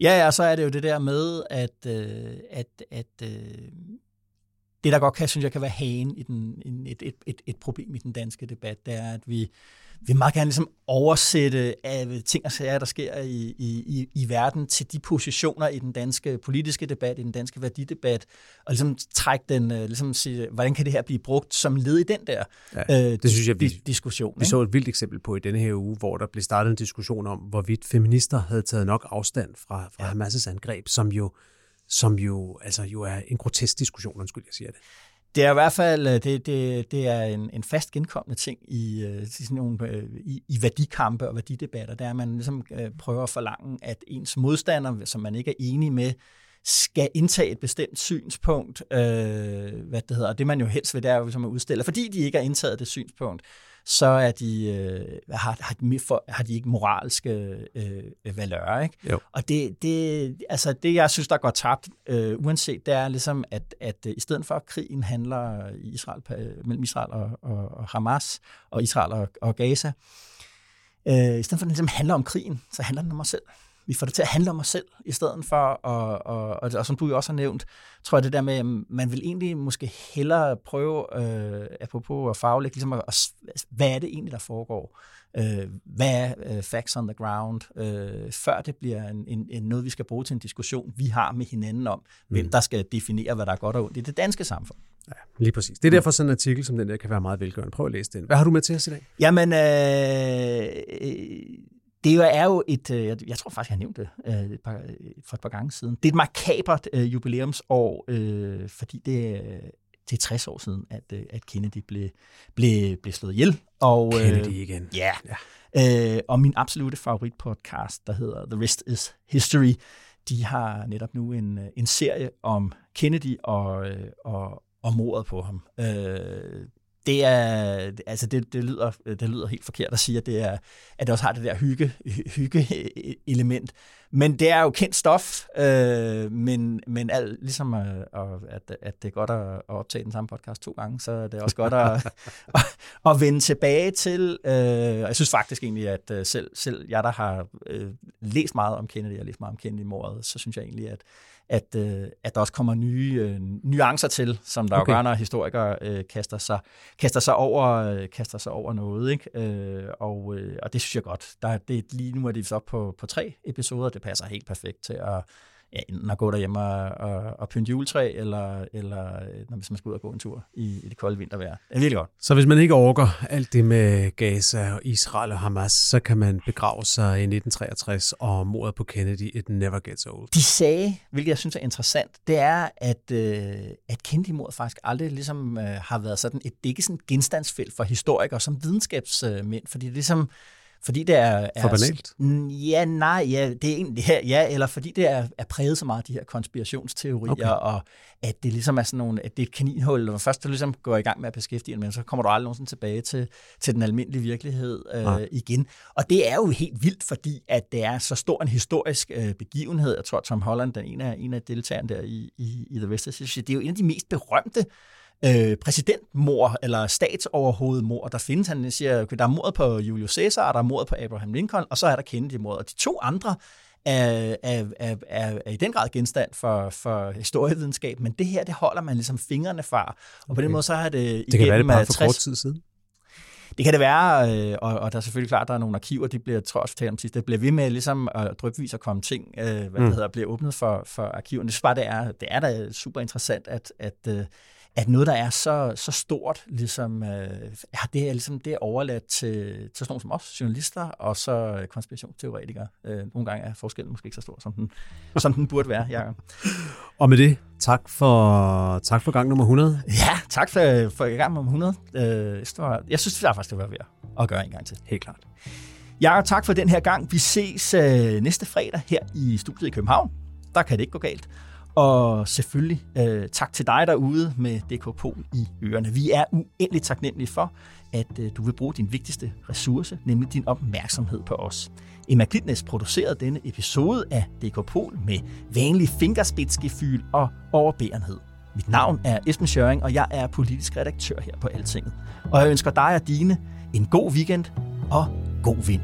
Ja, ja, så er det jo det der med, at, øh, at, at øh, det, der godt kan, synes jeg, kan være hagen i den, en, et, et, et, et problem i den danske debat, det er, at vi, vi meget gerne ligesom oversætte af ting og sager, der sker i, i, i, verden, til de positioner i den danske politiske debat, i den danske værdidebat, og ligesom trække den, øh, ligesom sige, hvordan kan det her blive brugt som led i den der Ja, øh, det synes jeg, vi- di- diskussion. Vi så et vildt eksempel på i denne her uge, hvor der blev startet en diskussion om, hvorvidt feminister havde taget nok afstand fra, fra ja. Hamas' angreb, som jo, som jo, altså jo er en grotesk diskussion, undskyld, jeg siger det. Det er i hvert fald øh, det, det, det er en, en fast genkommende ting i, øh, i sådan nogle, øh, i, i værdikampe og værdidebatter. Der er, at man ligesom prøver at forlange, at ens modstander, som man ikke er enig med, skal indtage et bestemt synspunkt. Øh, hvad det hedder. Og det man jo helst vil, det er jo ligesom at udstille. Fordi de ikke har indtaget det synspunkt, så er de, øh, har, har, de, for, har de ikke moralske øh, valører. Ikke? Jo. Og det, det, altså det, jeg synes, der går tabt, øh, uanset, det er ligesom, at, at øh, i stedet for, at krigen handler i Israel, mellem Israel og, og, og Hamas, og Israel og, og Gaza, øh, i stedet for, at den ligesom handler om krigen, så handler den om os selv. Vi får det til at handle om os selv, i stedet for, og, og, og, og som du jo også har nævnt, tror jeg det der med, at man vil egentlig måske hellere prøve, øh, apropos at faglægge, ligesom at, at, hvad er det egentlig, der foregår? Øh, hvad er øh, facts on the ground? Øh, før det bliver en, en, en noget, vi skal bruge til en diskussion, vi har med hinanden om, hvem der skal definere, hvad der er godt og ondt i det danske samfund. Ja, lige præcis. Det er derfor sådan en artikel som den der kan være meget velgørende. Prøv at læse den. Hvad har du med til os i dag? Jamen, øh, øh, det er jo et, øh, jeg, tror faktisk, jeg har nævnt det øh, et par, for et par gange siden. Det er et makabert øh, jubilæumsår, fordi det, det er 60 år siden, at, at Kennedy blev, blev, blev slået ihjel. Og, Kennedy igen. Ja. ja. Øh, og min absolute favoritpodcast, der hedder The Rest is History, de har netop nu en, en serie om Kennedy og, og, og mordet på ham. Øh, det er, altså det, det, lyder, det lyder helt forkert at sige, at det, er, at det også har det der hygge, hygge element. Men det er jo kendt stof, øh, men, men al, ligesom øh, at, at det er godt at, at optage den samme podcast to gange, så er det også godt at, <laughs> at, at vende tilbage til. Øh, og jeg synes faktisk egentlig, at øh, selv, selv jeg, der har øh, læst meget om Kennedy, og læst meget om Kennedy-mordet, så synes jeg egentlig, at at, øh, at der også kommer nye øh, nuancer til, som der okay. jo gør, når historikere øh, kaster, sig, kaster, sig over, øh, kaster sig over noget. Ikke? Øh, og, øh, og det synes jeg godt. Der, det, lige nu er det så på, på tre episoder. Det passer helt perfekt til at ja, enten at gå derhjemme og, og, og pynte juletræ, eller, eller når man skal ud og gå en tur i, i det kolde vintervejr. Det er virkelig godt. Så hvis man ikke overgår alt det med Gaza og Israel og Hamas, så kan man begrave sig i 1963 og mordet på Kennedy, it never gets old. De sagde, hvilket jeg synes er interessant, det er, at, øh, at Kennedy-mordet faktisk aldrig ligesom, øh, har været sådan et, det er ikke sådan genstandsfelt for historikere som videnskabsmænd, fordi det ligesom fordi det er... er For banalt? Ja, nej, ja, det er egentlig, ja, ja, eller fordi det er, er præget så meget af de her konspirationsteorier, okay. og at det ligesom er sådan nogle, at det er et kaninhul, og først du ligesom går i gang med at beskæftige men så kommer du aldrig nogensinde tilbage til, til den almindelige virkelighed øh, igen. Og det er jo helt vildt, fordi at det er så stor en historisk øh, begivenhed. Jeg tror, Tom Holland, den ene af, en af deltagerne der i, i, i The West, det er jo en af de mest berømte øh, præsidentmor eller statsoverhovedmor, der findes. Han siger, okay, der er mordet på Julius Caesar, der er mordet på Abraham Lincoln, og så er der Kennedy-mordet. Og de to andre er, er, er, er, er i den grad genstand for, for historievidenskab, men det her, det holder man ligesom fingrene fra. Og okay. på den måde, så har det Det kan være, det bare for 60... kort tid siden. Det kan det være, øh, og, og der er selvfølgelig klart, at der er nogle arkiver, de bliver, tror jeg også om sidst, det bliver ved med ligesom at drypvis at komme ting, øh, hvad mm. det hedder, bliver åbnet for, for arkiverne. Det bare, det er, det er da super interessant, at, at, øh, at noget, der er så, så stort, ligesom, øh, ja, det er ligesom det er overladt til, til sådan nogle som os, journalister, og så konspirationsteoretikere. Øh, nogle gange er forskellen måske ikke så stor, som den, som den burde være, Jacob. <laughs> Og med det, tak for, tak for gang nummer 100. Ja, tak for, for gang nummer 100. Øh, jeg synes det faktisk, det var værd at gøre en gang til. Helt klart. Jacob, tak for den her gang. Vi ses øh, næste fredag her i studiet i København. Der kan det ikke gå galt. Og selvfølgelig øh, tak til dig derude med DK Pol i ørerne. Vi er uendeligt taknemmelige for, at øh, du vil bruge din vigtigste ressource, nemlig din opmærksomhed på os. Emma Glitnes producerede denne episode af DK Pol med vanlig fingerspidsgefyl og overbærenhed. Mit navn er Esben Schøring, og jeg er politisk redaktør her på Altinget. Og jeg ønsker dig og dine en god weekend og god vind.